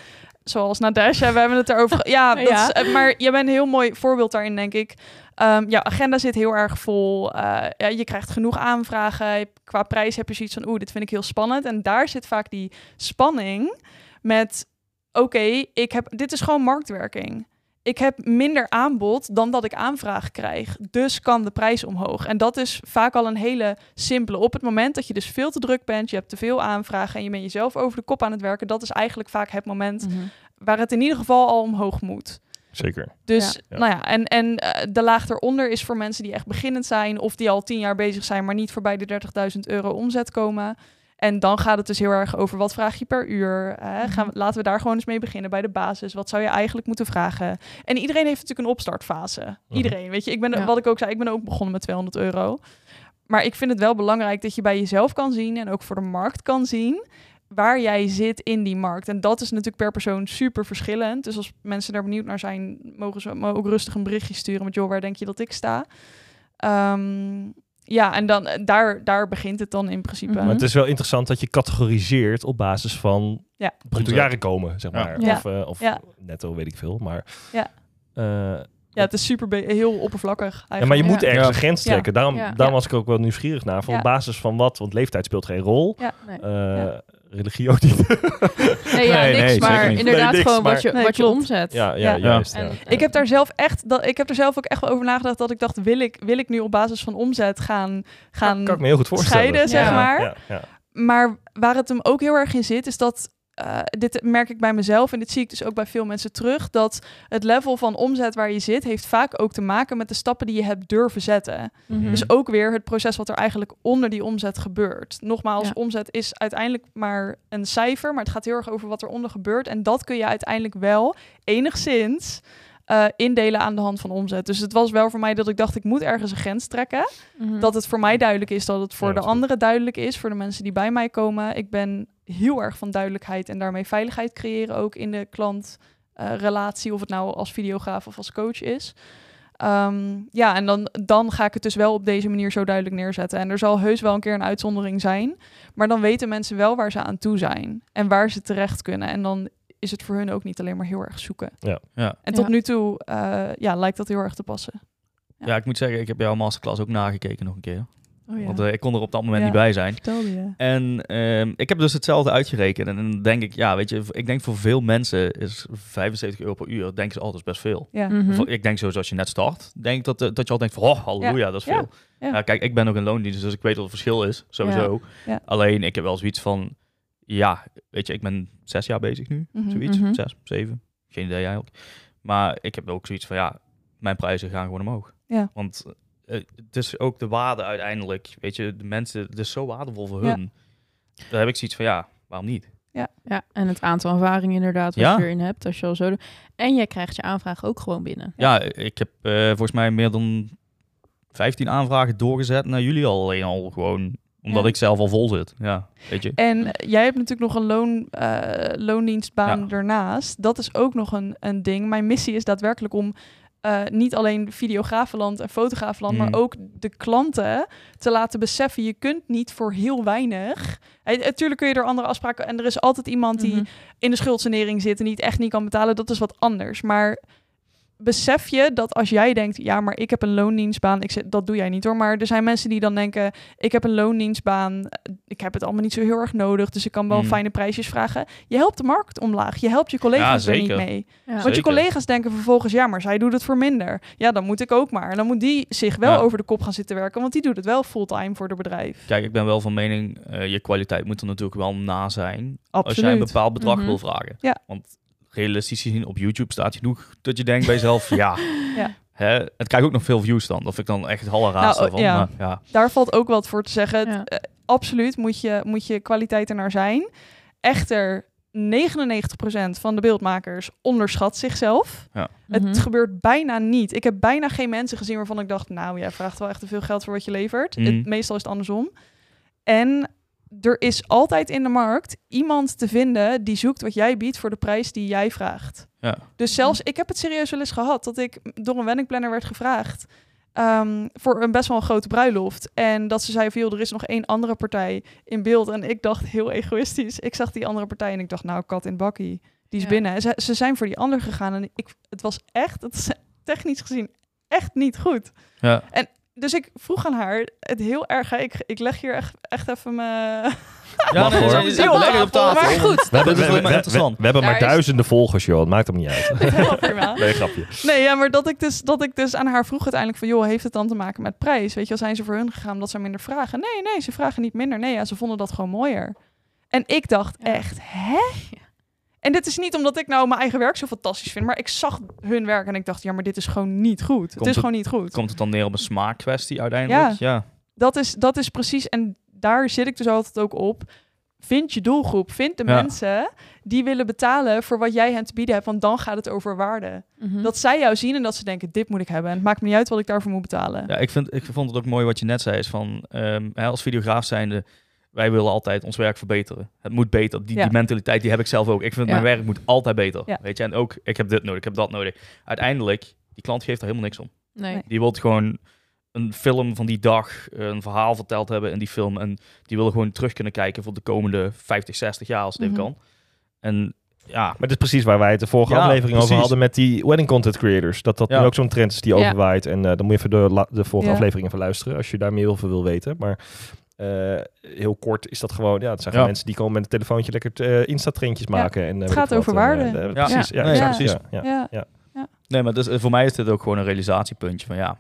Zoals Nadesha, we hebben het erover. Ja, dat Ja. Is, eh, maar je bent een heel mooi voorbeeld daarin, denk ik. Ehm ja, agenda zit heel erg vol. Eh, ja, je krijgt genoeg aanvragen. Qua prijs heb je zoiets van, oeh, dit vind ik heel spannend. En daar zit vaak die spanning met, oké, ik heb, dit is gewoon marktwerking. Ik heb minder aanbod dan dat ik aanvraag krijg. Dus kan de prijs omhoog. En dat is vaak al een hele simpele. Op het moment dat je dus veel te druk bent, je hebt te veel aanvragen en je bent jezelf over de kop aan het werken, dat is eigenlijk vaak het moment Mhm. waar het in ieder geval al omhoog moet. Zeker. Dus, Ja. nou ja, en, en eh, de laag eronder is voor mensen die echt beginnend zijn of die al tien jaar bezig zijn, maar niet voorbij de 30.000 euro omzet komen. En dan gaat het dus heel erg over wat vraag je per uur. Hè? Gaan we, laten we daar gewoon eens mee beginnen bij de basis. Wat zou je eigenlijk moeten vragen? En iedereen heeft natuurlijk een opstartfase. Iedereen, weet je. Ik ben, Ja. wat ik ook zei, ik ben ook begonnen met 200 euro. Maar ik vind het wel belangrijk dat je bij jezelf kan zien en ook voor de markt kan zien waar jij zit in die markt. En dat is natuurlijk per persoon super verschillend. Dus als mensen daar benieuwd naar zijn, mogen ze me ook rustig een berichtje sturen met joh, waar denk je dat ik sta? Ehm, ja, en dan eh, daar, daar begint het dan in principe. Maar het is wel interessant dat je categoriseert op basis van Ja. bruto jarenkomen, zeg Ja. maar. Ja. Of, eh, of Ja. netto, weet ik veel. Maar, Ja. eh, Ja, het is super be- heel oppervlaktig. Eigenlijk. ja, maar je moet ergens Ja. een grens Ja. trekken. Daarom, Ja. daarom Ja. was ik ook wel nieuwsgierig naar. Van Ja. op basis van wat? Want leeftijd speelt geen rol. Ja. Nee. Ja. Religie ook niet. Nee, ja, Nee, niks, nee, maar niet. inderdaad Nee, niks, gewoon maar- wat je, Nee, wat je omzet. ja, ja, Ja. juist. En- Ik heb daar zelf echt, dat, ik heb er zelf ook echt wel over nagedacht dat ik dacht, wil ik, wil ik nu op basis van omzet gaan, gaan kan, kan ik me heel goed voorstellen. scheiden, zeg Ja. maar. Ja, ja. Maar waar het hem ook heel erg in zit, is dat. Eh, dit merk ik bij mezelf en dit zie ik dus ook bij veel mensen terug. Dat het level van omzet waar je zit, heeft vaak ook te maken met de stappen die je hebt durven zetten. Mhm. Dus ook weer het proces wat er eigenlijk onder die omzet gebeurt. Nogmaals, Ja. omzet is uiteindelijk maar een cijfer, maar het gaat heel erg over wat er onder gebeurt. En dat kun je uiteindelijk wel enigszins eh, indelen aan de hand van omzet. Dus het was wel voor mij dat ik dacht, ik moet ergens een grens trekken. Mhm. Dat het voor mij duidelijk is, dat het voor Ja, de dat anderen duidelijk is, voor de mensen die bij mij komen. Ik ben heel erg van duidelijkheid en daarmee veiligheid creëren ook in de klantrelatie, of het nou als videograaf of als coach is. Ehm, ja, en dan, dan ga ik het dus wel op deze manier zo duidelijk neerzetten. En er zal heus wel een keer een uitzondering zijn. Maar dan weten mensen wel waar ze aan toe zijn en waar ze terecht kunnen. En dan is het voor hun ook niet alleen maar heel erg zoeken. Ja. En tot Ja. nu toe ja, lijkt dat heel erg te passen. Ja, ik moet zeggen, ik heb jouw masterclass ook nagekeken nog een keer. Oh ja. Want eh, ik kon er op dat moment Ja. niet bij zijn. Vertelde je. En ehm, ik heb dus hetzelfde uitgerekend. En dan denk ik, ja, weet je, ik denk voor veel mensen is 75 euro per uur, denken ze altijd best veel. Ja. Mhm. Ik denk sowieso als je net start, denk dat, eh, dat je al denkt van, oh, halleluja, dat is Ja. veel. Ja. Ja. kijk, ik ben ook in loondienst, dus ik weet wat het verschil is, sowieso. Ja. Alleen, ik heb wel zoiets van, ja, weet je, ik ben zes jaar bezig nu, Mhm. zoiets, Mhm. zes, zeven, geen idee eigenlijk. Maar ik heb ook zoiets van, ja, mijn prijzen gaan gewoon omhoog. Ja. Want eh, het is ook de waarde uiteindelijk, weet je, de mensen, het is zo waardevol voor Ja. hun. Daar heb ik zoiets van, ja, waarom niet? Ja, en het aantal ervaringen inderdaad wat Ja. je erin hebt, als je al zo doet. En jij krijgt je aanvraag ook gewoon binnen. Ja, ik heb eh, volgens mij meer dan 15 aanvragen doorgezet naar jullie al. Alleen al gewoon omdat Ja. ik zelf al vol zit. Ja, weet je. En eh, jij hebt natuurlijk nog een loon, eh, loondienstbaan Ja. daarnaast. Dat is ook nog een, een ding. Mijn missie is daadwerkelijk om eh, niet alleen videografenland en fotografenland, Mm. maar ook de klanten te laten beseffen. Je kunt niet voor heel weinig. Natuurlijk kun je er andere afspraken. En er is altijd iemand die Mhm. in de schuldsanering zit en die het echt niet kan betalen. Dat is wat anders. Maar besef je dat als jij denkt, ja, maar ik heb een loondienstbaan, ik zeg, dat doe jij niet hoor, maar er zijn mensen die dan denken, ik heb een loondienstbaan, ik heb het allemaal niet zo heel erg nodig, dus ik kan wel Mm. fijne prijsjes vragen. Je helpt de markt omlaag, je helpt je collega's Ja, er niet zeker. mee. Ja. Want je collega's denken vervolgens, ja, maar zij doet het voor minder. Ja, dan moet ik ook maar. En dan moet die zich wel Ja. over de kop gaan zitten werken, want die doet het wel fulltime voor de bedrijf. Kijk, ik ben wel van mening, eh, je kwaliteit moet er natuurlijk wel na zijn. Absoluut. Als jij een bepaald bedrag Mhm. wil vragen. Ja. Want realistisch gezien op YouTube staat genoeg dat je denkt bij jezelf, ja. Ja. Hè, het krijgt ook nog veel views dan. Of ik dan echt het halle raadste Nou, van. ja. Maar, ja. Daar valt ook wat voor te zeggen. Ja. eh, absoluut moet je, moet je kwaliteit er naar zijn. Echter, 99% van de beeldmakers onderschat zichzelf. Mhm. Het gebeurt bijna niet. Ik heb bijna geen mensen gezien waarvan ik dacht... nou, jij vraagt wel echt te veel geld voor wat je levert. Mhm. Het, meestal is het andersom. En er is altijd in de markt iemand te vinden... die zoekt wat jij biedt voor de prijs die jij vraagt. Ja. Dus zelfs, ik heb het serieus wel eens gehad... dat ik door een weddingplanner werd gevraagd... ehm, voor een best wel een grote bruiloft. En dat ze zei van, joh, er is nog één andere partij in beeld. En ik dacht heel egoïstisch. Ik zag die andere partij en ik dacht, nou, kat in bakkie. Die is Ja. binnen. En ze, ze zijn voor die ander gegaan. En ik, het was echt, het is technisch gezien, echt niet goed. Ja. Dus ik vroeg aan haar, het heel erg, hè, ik, ik leg hier echt, echt even mijn... Ja, hoor. nee, nee, leg het op tafel, maar goed. We hebben, is we, hebben maar is- duizenden volgers, joh. Het maakt hem niet uit. Nee, grapje. Nee, ja, maar dat ik, dus, dat ik dus aan haar vroeg uiteindelijk van... joh, heeft het dan te maken met prijs? Weet je wel, zijn ze voor hun gegaan omdat ze minder vragen? Nee, nee, ze vragen niet minder. Nee, ja, ze vonden dat gewoon mooier. En ik dacht Ja. echt, hè? En dit is niet omdat ik nou mijn eigen werk zo fantastisch vind... maar ik zag hun werk en ik dacht, ja, maar dit is gewoon niet goed. het is het- gewoon niet goed. Komt het dan neer op een smaakkwestie uiteindelijk? Ja. Dat is, dat is precies, en daar zit ik dus altijd ook op. Vind je doelgroep, vind de Ja. mensen die willen betalen voor wat jij hen te bieden hebt, want dan gaat het over waarde. Mhm. Dat zij jou zien en dat ze denken, dit moet ik hebben. En het maakt me niet uit wat ik daarvoor moet betalen. Ja, ik, vind, ik vond het ook mooi wat je net zei. Is van, ehm, hè, als videograaf zijnde, wij willen altijd ons werk verbeteren. Het moet beter. Die, Ja. die mentaliteit die heb ik zelf ook. Ik vind Ja. mijn werk moet altijd beter. Ja. Weet je, en ook, ik heb dit nodig, ik heb dat nodig. Uiteindelijk, die klant geeft er helemaal niks om. Nee. Die wil gewoon een film van die dag, een verhaal verteld hebben in die film. En die willen gewoon terug kunnen kijken voor de komende 50, 60 jaar als het even Mhm. kan. En ja, Maar het is precies waar wij het de vorige Ja, aflevering over hadden met die wedding content creators. Dat dat Ja. nu ook zo'n trend is die Ja. overwaait. En eh, dan moet je even de, la- de vorige Ja. aflevering even luisteren als je daar meer over wil weten. Maar eh, heel kort is dat gewoon, ja, het zijn gewoon Ja. mensen die komen met een telefoontje lekker uh, Insta-trendjes Ja. maken. En, eh, weet gaat over waarde. Ja. precies, ja, precies. ja, ja. Ja. nee, maar dus, voor mij is dit ook gewoon een realisatiepuntje van ja,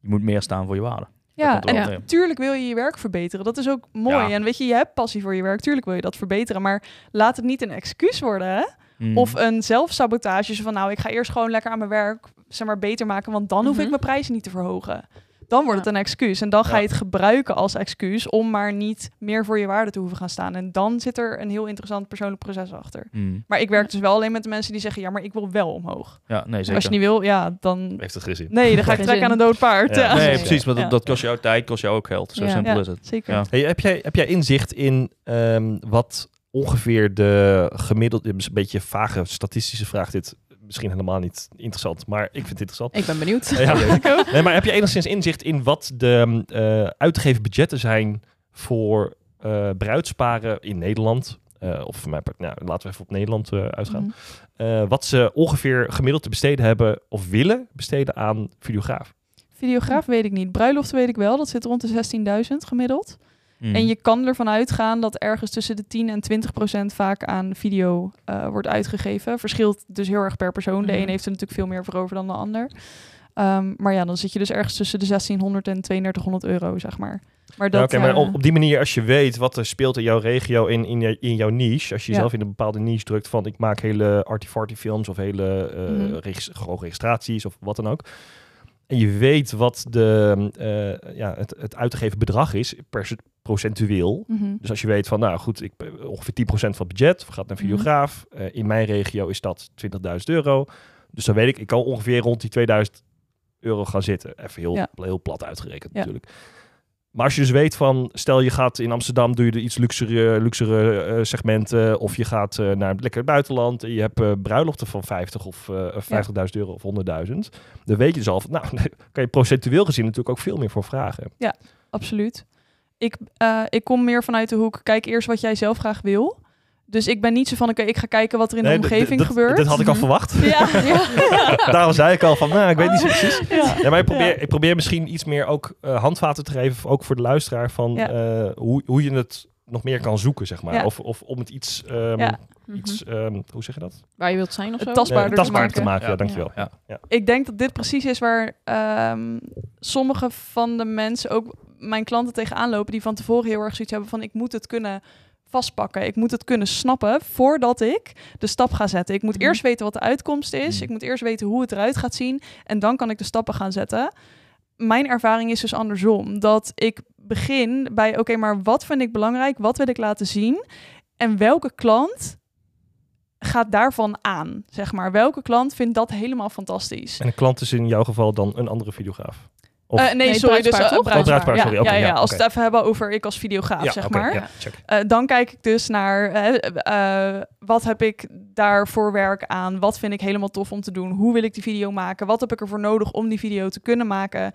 je moet meer staan voor je waarde. Ja, en neer. tuurlijk wil je je werk verbeteren. Dat is ook mooi. Ja. En weet je, je hebt passie voor je werk. Tuurlijk wil je dat verbeteren. Maar laat het niet een excuus worden. Hè? Mm. Of een zelfsabotage. Zo van, nou, ik ga eerst gewoon lekker aan mijn werk zeg maar, beter maken. Want dan hoef Mhm. ik mijn prijzen niet te verhogen. Dan wordt Ja. het een excuus. En dan ga Ja. je het gebruiken als excuus om maar niet meer voor je waarde te hoeven gaan staan. En dan zit er een heel interessant persoonlijk proces achter. Mm. Maar ik werk dus wel alleen met de mensen die zeggen, ja, maar ik wil wel omhoog. Ja, nee, zeker. Als je niet wil, ja, dan... Heeft het gezien. Nee, dan ga ik Geen trekken aan zin. een dood paard. Ja. Ja, Nee, precies, maar dat, Ja. dat kost jou tijd, kost jou ook geld. Zo Ja. simpel Ja. is het. zeker. Ja. Hey, heb, jij, heb jij inzicht in ehm, wat ongeveer de gemiddelde, een beetje vage statistische vraag dit, misschien helemaal niet interessant, maar ik vind het interessant. Ik ben benieuwd. Ja, nee, maar heb je enigszins inzicht in wat de eh uit te geven budgetten zijn voor eh bruidsparen in Nederland? Eh, of voor mij, nou, laten we even op Nederland eh, uitgaan. Mhm. Eh, wat ze ongeveer gemiddeld te besteden hebben of willen besteden aan videograaf. Videograaf weet ik niet. Bruiloft weet ik wel. Dat zit rond de 16.000 gemiddeld. En je kan ervan uitgaan dat ergens tussen de 10 en 20 procent vaak aan video eh, wordt uitgegeven. Verschilt dus heel erg per persoon. De Mhm. een heeft er natuurlijk veel meer voor over dan de ander. Ehm, maar ja, dan zit je dus ergens tussen de 1600 en 3200 euro, zeg maar. Maar Ja, dat, Oké, maar op, op die manier, als je weet wat er speelt in jouw regio, in, in, jouw niche, als je Ja. jezelf in een bepaalde niche drukt van ik maak hele arty-farty films of hele eh Mhm. regis- gewoon registraties of wat dan ook. En je weet wat de, eh, ja, het, het uitgegeven bedrag is, perce- procentueel. mhm. Dus als je weet van, nou goed, ik, ongeveer 10% van het budget gaat naar Mhm. videograaf. Eh, in mijn regio is dat 20.000 euro. Dus dan weet ik, ik kan ongeveer rond die 2000 euro gaan zitten. Even heel, Ja. heel plat uitgerekend Ja. natuurlijk. Maar als je dus weet van, stel je gaat in Amsterdam, doe je de iets luxere, luxere eh, segmenten. Of je gaat eh, naar het lekker buitenland en je hebt eh, bruiloften van 50 of eh 50.000 euro of 100.000. Dan weet je dus al van, nou, kan je procentueel gezien natuurlijk ook veel meer voor vragen. absoluut. Ik, eh, ik kom meer vanuit de hoek, kijk eerst wat jij zelf graag wil. Dus ik ben niet zo van, oké, ik ga kijken wat er in de Nee, omgeving gebeurt. Dat had ik al Mhm. verwacht. Ja, ja. Daarom zei ik al van, nou, ik weet niet zo precies. ja. Ja, maar ik probeer, Ja. ik probeer misschien iets meer ook eh, handvaten te geven, ook voor de luisteraar, van Ja. eh, hoe, hoe je het nog meer kan zoeken, zeg maar. Ja. Of, of om het iets, ehm, Ja. iets ehm, hoe zeg je dat? Waar je wilt zijn of zo? tastbaarder te tastbaarder te maken. maken. Ja, dankjewel. Ja. Ja. Ik denk dat dit precies is waar ehm, sommige van de mensen, ook mijn klanten, tegenaan lopen, die van tevoren heel erg zoiets hebben van ik moet het kunnen vastpakken. Ik moet het kunnen snappen voordat ik de stap ga zetten. Ik moet Mhm. eerst weten wat de uitkomst is. Mhm. Ik moet eerst weten hoe het eruit gaat zien. En dan kan ik de stappen gaan zetten. Mijn ervaring is dus andersom. Dat ik begin bij, oké, maar wat vind ik belangrijk? Wat wil ik laten zien? En welke klant gaat daarvan aan, zeg maar? Welke klant vindt dat helemaal fantastisch? En een klant is in jouw geval dan een andere videograaf. Of- Eh, nee, Nee, sorry, dus toch? Bruidspaar, bruidspaar. sorry. Ja, ja, ja, ja, als we het even hebben over ik als videograaf, ja, zeg maar. ja. Eh, dan kijk ik dus naar wat heb ik daar voor werk aan? Wat vind ik helemaal tof om te doen? Hoe wil ik die video maken? Wat heb ik ervoor nodig om die video te kunnen maken?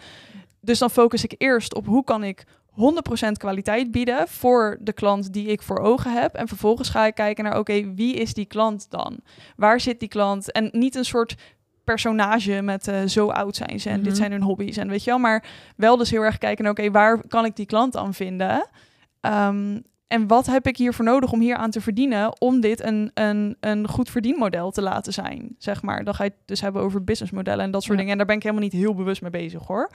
Dus dan focus ik eerst op hoe kan ik 100% kwaliteit bieden voor de klant die ik voor ogen heb. En vervolgens ga ik kijken naar, oké, wie is die klant dan? Waar zit die klant? En niet een soort personage met eh, zo oud zijn ze en Mhm. dit zijn hun hobby's en weet je wel, maar wel dus heel erg kijken oké, waar kan ik die klant aan vinden? Ehm, en wat heb ik hiervoor nodig om hier aan te verdienen om dit een, een, een goed verdienmodel te laten zijn, zeg maar. Dan ga je het dus hebben over businessmodellen en dat soort Ja. dingen. En daar ben ik helemaal niet heel bewust mee bezig hoor.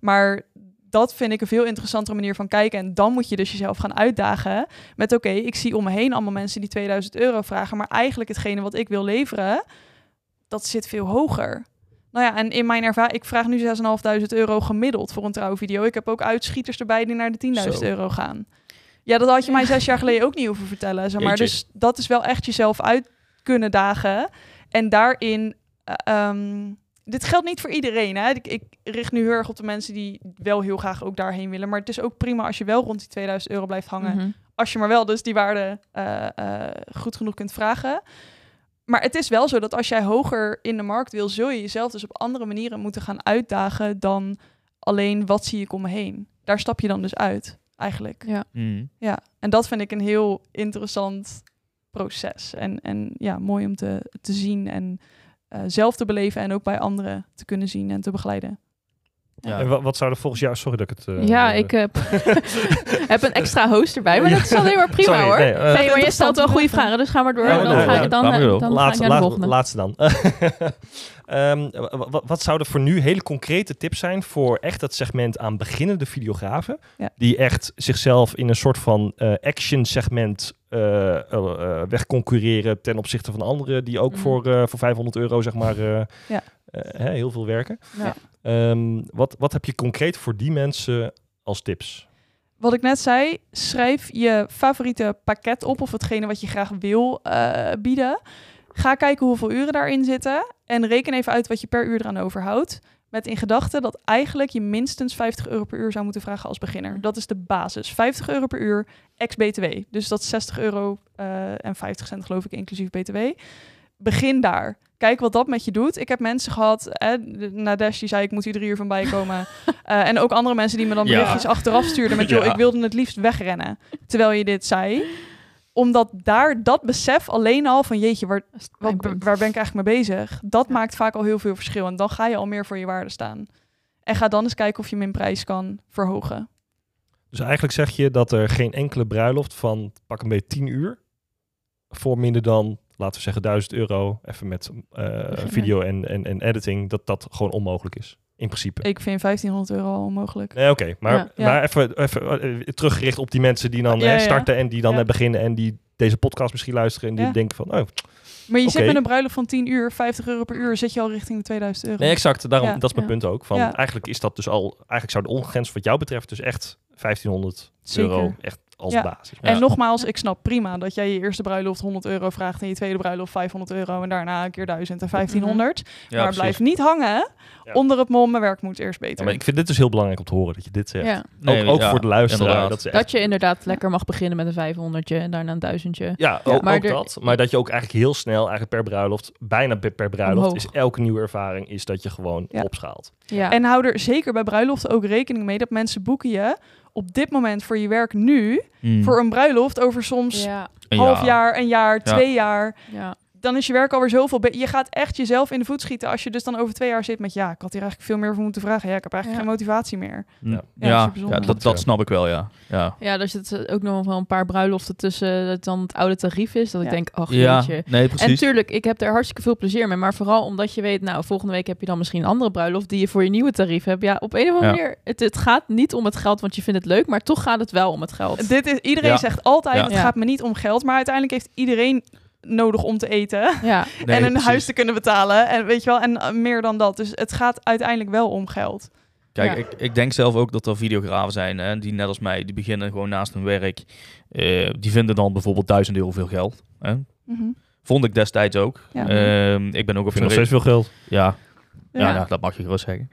Maar dat vind ik een veel interessantere manier van kijken. En dan moet je dus jezelf gaan uitdagen met oké, ik zie om me heen allemaal mensen die 2000 euro vragen, maar eigenlijk hetgene wat ik wil leveren, dat zit veel hoger. Nou ja, en in mijn ervaring, ik vraag nu 6.500 euro gemiddeld voor een trouwvideo. Ik heb ook uitschieters erbij die naar de 10.000 Zo. euro gaan. Ja, dat had je mij zes jaar geleden ook niet hoeven vertellen. Zeg maar. Jeetje. Dus dat is wel echt jezelf uit kunnen dagen. En daarin, eh, ehm, dit geldt niet voor iedereen. Hè? Ik, ik richt nu heel erg op de mensen die wel heel graag ook daarheen willen. Maar het is ook prima als je wel rond die 2000 euro blijft hangen Mhm. als je maar wel dus die waarde eh, eh, goed genoeg kunt vragen. Maar het is wel zo dat als jij hoger in de markt wil, zul je jezelf dus op andere manieren moeten gaan uitdagen dan alleen wat zie ik om me heen. Daar stap je dan dus uit, eigenlijk. Ja. Hmm. Ja, en dat vind ik een heel interessant proces. En, en ja, mooi om te, te zien en eh, zelf te beleven en ook bij anderen te kunnen zien en te begeleiden. Ja. En wat, wat zou er volgens jou... Sorry dat ik het... eh, ja, ik heb, heb een extra host erbij, maar Ja. dat is alleen maar prima Sorry, hoor. nee, eh, Nee, maar je stelt wel goede vragen. dus ga maar door. Ja, dan nee, ga ja, ik, dan, eh, dan ga ik laatste, naar de volgende. laatste dan. Ehm, wa- wa- wat zouden voor nu hele concrete tips zijn voor echt dat segment aan beginnende videografen? Ja. Die echt zichzelf in een soort van eh, action segment wegconcurreren ten opzichte van anderen die ook Mhm. voor, eh, voor 500 euro zeg maar eh, Ja. eh, hè, heel veel werken. Ja. Ehm, wat, wat heb je concreet voor die mensen als tips? Wat ik net zei, schrijf je favoriete pakket op of hetgene wat je graag wil eh, bieden. Ga kijken hoeveel uren daarin zitten en reken even uit wat je per uur eraan overhoudt. Met in gedachte dat eigenlijk je minstens 50 euro per uur zou moeten vragen als beginner. Dat is de basis. 50 euro per uur ex-BTW. Dus dat is 60 euro eh, en 50 cent geloof ik inclusief BTW. Begin daar. Kijk wat dat met je doet. Ik heb mensen gehad, Nadesh die zei ik moet hier drie uur van bijkomen. Eh, en ook andere mensen die me dan Ja. berichtjes achteraf stuurden met joh, Ja. ik wilde het liefst wegrennen. Terwijl je dit zei. Omdat daar dat besef alleen al van jeetje, waar, wat, waar ben ik eigenlijk mee bezig? Dat maakt vaak al heel veel verschil. En dan ga je al meer voor je waarde staan. En ga dan eens kijken of je in prijs kan verhogen. Dus eigenlijk zeg je dat er geen enkele bruiloft van pak een beetje 10 uur voor minder dan, laten we zeggen, 1000 euro, even met eh, video en, en, en editing, dat dat gewoon onmogelijk is. In principe. Ik vind 1500 euro al onmogelijk. Nee, oké. Maar, Ja. Ja. maar even, even eh, teruggericht op die mensen die dan Ja, starten en die dan beginnen en die deze podcast misschien luisteren en die denken van, oh, Maar je Oké. zit met een bruiloft van 10 uur, 50 euro per uur, zit je al richting de 2000 euro. nee, exact. Daarom, dat is mijn punt ook. Van. Eigenlijk is dat dus al, eigenlijk zou de ongrens wat jou betreft dus echt 1500 Zeker. euro echt als Ja. basis. En Ja. nogmaals, ik snap prima dat jij je eerste bruiloft 100 euro vraagt en je tweede bruiloft 500 euro en daarna een keer 1000 en 1500. Ja, maar blijf niet hangen Ja. onder het mom, mijn werk moet eerst beter. Ja, maar ik vind dit dus heel belangrijk om te horen dat je dit zegt. Ja. Nee, ook voor de luisteraar. Dat, ze echt- Dat je inderdaad lekker mag beginnen met een 500 en daarna een duizendje. ja, Ja, ook, maar ook er- dat. Maar dat je ook eigenlijk heel snel, eigenlijk per bruiloft, bijna per, per bruiloft, Omhoog. is elke nieuwe ervaring is dat je gewoon Ja. opschaalt. Ja. En hou er zeker bij bruiloften ook rekening mee dat mensen boeken je op dit moment voor je werk nu Hmm. voor een bruiloft over soms ja, Een half jaar. jaar, een jaar, twee jaar. Dan is je werk alweer zoveel. Je gaat echt jezelf in de voet schieten als je dus dan over twee jaar zit met ja, ik had hier eigenlijk veel meer voor moeten vragen. Ja, ik heb eigenlijk Ja. geen motivatie meer. Ja, Ja, dat, dat snap ik wel, ja. Ja, ja, er zitten ook nog wel een paar bruiloften tussen dat dan het oude tarief is. Dat ik denk, ach ja jeetje. nee, En precies. tuurlijk, ik heb er hartstikke veel plezier mee. Maar vooral omdat je weet, nou, volgende week heb je dan misschien een andere bruiloft die je voor je nieuwe tarief hebt. Ja, op een of andere Ja. manier, het, het gaat niet om het geld, want je vindt het leuk, maar toch gaat het wel om het geld. Dit is, iedereen Ja. zegt altijd, Ja. het Ja. gaat me niet om geld. Maar uiteindelijk heeft iedereen nodig om te eten. Ja, Nee, en een precies. huis te kunnen betalen. En weet je wel, en eh, meer dan dat. Dus het gaat uiteindelijk wel om geld. Kijk, Ja. ik, ik denk zelf ook dat er videografen zijn hè, die net als mij, die beginnen gewoon naast hun werk. eh, die vinden dan bijvoorbeeld 1000 euro veel geld. Hè? Mhm. Vond ik destijds ook. Ja. Ehm, ik ben ook op nog steeds veel geld. Ja, ja. Ja. nou, dat mag je gerust zeggen.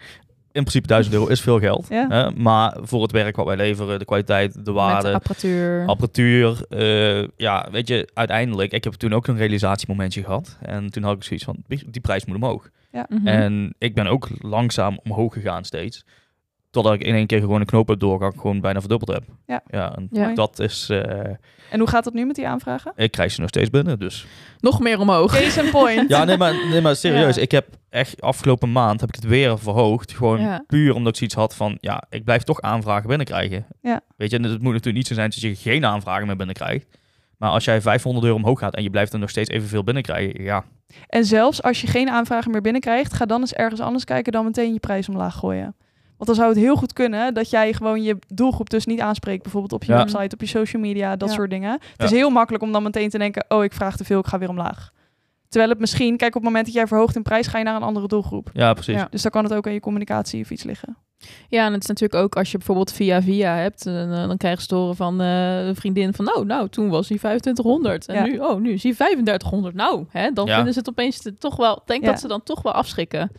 In principe 1000 euro is veel geld. Ja. Hè? Maar voor het werk wat wij leveren, de kwaliteit, de met waarde, apparatuur. apparatuur. eh, ja, weet je, uiteindelijk, ik heb toen ook een realisatiemomentje gehad. En toen had ik zoiets van, die, prijs moet omhoog. Mhm. En ik ben ook langzaam omhoog gegaan steeds. Totdat ik in één keer gewoon een knoop heb doorgehakt, gewoon bijna verdubbeld heb. Ja. ja en Ja. dat is, eh, En hoe gaat het nu met die aanvragen? ik krijg ze nog steeds binnen, dus. Nog meer omhoog. Case in point. Ja, nee, maar, nee, maar serieus. Ja. Ik heb echt afgelopen maand heb ik het weer verhoogd. Gewoon Ja. puur omdat ik zoiets had van, ja, ik blijf toch aanvragen binnenkrijgen. Ja. Weet je, en het moet natuurlijk niet zo zijn dat je geen aanvragen meer binnenkrijgt. Maar als jij 500 euro omhoog gaat en je blijft er nog steeds evenveel binnenkrijgen, ja. En zelfs als je geen aanvragen meer binnenkrijgt, ga dan eens ergens anders kijken dan meteen je prijs omlaag gooien. Want dan zou het heel goed kunnen dat jij gewoon je doelgroep dus niet aanspreekt. Bijvoorbeeld op je Ja. website, op je social media, dat Ja. soort dingen. Het Ja. is heel makkelijk om dan meteen te denken, oh ik vraag te veel, ik ga weer omlaag. Terwijl het misschien, kijk op het moment dat jij verhoogt in prijs, ga je naar een andere doelgroep. Ja, precies. Ja. Dus dan kan het ook aan je communicatie of iets liggen. Ja, en het is natuurlijk ook als je bijvoorbeeld via via hebt, en, eh, dan krijg je te horen van eh, een vriendin van, nou, nou, toen was hij 2500 en Ja. nu, oh, nu is hij 3500. Nou, hè, dan Ja. vinden ze het opeens te- toch wel, ik denk Ja. dat ze dan toch wel afschrikken.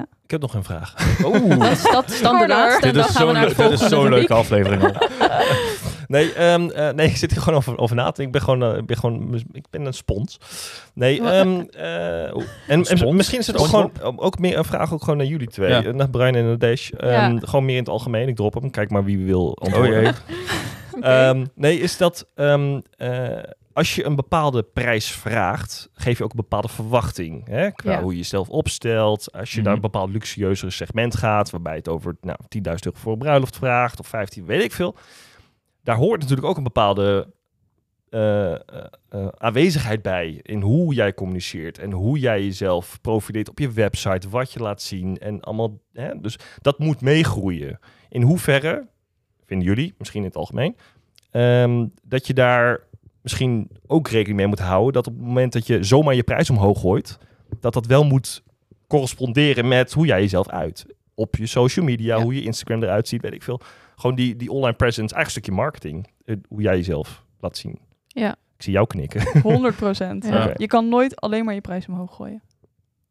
Ik heb nog een vraag. Oeh, Dat is, dat is dan de laatste dit dan is zo'n leuke aflevering al. Nee, ehm, eh, nee, ik zit hier gewoon over, over na te denken. Ik ben gewoon, eh, ik ben gewoon, ik ben een spons. Nee, ehm, eh, en, misschien is het ook gewoon, ook meer een vraag ook gewoon naar jullie twee. Ja. Naar Brian en. Ehm, Ja. Gewoon meer in het algemeen. Ik drop hem. Kijk maar wie wil antwoorden. Oh jee. Oké. Ehm, nee, is dat ehm, eh, als je een bepaalde prijs vraagt, geef je ook een bepaalde verwachting. Hè? Qua Ja. hoe je jezelf opstelt. Als je naar Mhm. een bepaald luxueuzer segment gaat, waarbij het over nou, 10.000 euro voor een bruiloft vraagt, of 15, weet ik veel. Daar hoort natuurlijk ook een bepaalde eh, eh, eh, aanwezigheid bij in hoe jij communiceert en hoe jij jezelf profileert op je website, wat je laat zien en allemaal. Hè? Dus dat moet meegroeien. In hoeverre vinden jullie, misschien in het algemeen, ehm, dat je daar misschien ook rekening mee moet houden dat op het moment dat je zomaar je prijs omhoog gooit, dat dat wel moet corresponderen met hoe jij jezelf uit. Op je social media, Ja. hoe je Instagram eruit ziet, weet ik veel. Gewoon die, die online presence, eigenlijk een stukje marketing. eh, hoe jij jezelf laat zien. Ja. Ik zie jou knikken. 100 procent. Ja. Je kan nooit alleen maar je prijs omhoog gooien.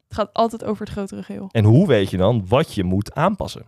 Het gaat altijd over het grotere geheel. En hoe weet je dan wat je moet aanpassen?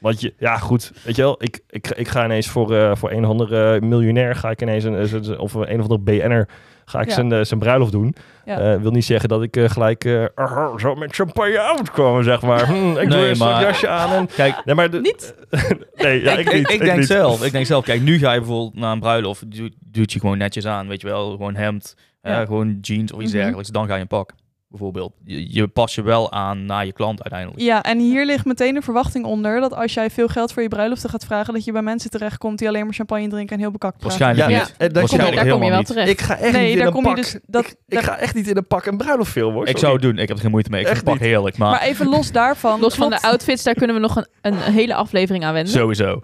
Want je, ja goed, weet je wel, ik, ik, ik ga ineens voor, eh, voor een of andere miljonair, ga ik ineens, een, een- of een of andere BN'er, ga ik Ja. zijn, eh, zijn bruiloft doen. Ja. Eh, wil niet zeggen dat ik eh, gelijk eh, arr, zo met champagne uitkomen, zeg maar. Hm, ik doe eerst een maar- jasje aan en... Kijk, Nee, maar de, Niet? nee, ja, ik, ik, niet. ik, denk niet. zelf, ik denk zelf, kijk, nu ga je bijvoorbeeld naar een bruiloft, doe, doet je gewoon netjes aan, weet je wel, gewoon hemd, Ja. eh, gewoon jeans of iets Mhm. dergelijks, dan ga je een pak. Bijvoorbeeld. Je, je pas je wel aan naar je klant uiteindelijk. Ja, en hier ligt meteen de verwachting onder dat als jij veel geld voor je bruiloften gaat vragen, dat je bij mensen terechtkomt die alleen maar champagne drinken en heel bekakt praten. Waarschijnlijk Ja, niet. en daar kom, Daar Waarschijnlijk kom je wel helemaal niet. terecht. ik ga echt Nee, niet in daar een kom je pak. dus- dat- ik, ik daar- ga echt niet in een pak een bruiloftfilm hoor. Ik sorry. zou het doen. Ik heb er geen moeite mee. Ik vind het pak heerlijk. Maar, Maar even los daarvan. Los van de outfits, daar kunnen we nog een, een hele aflevering aan wenden. sowieso.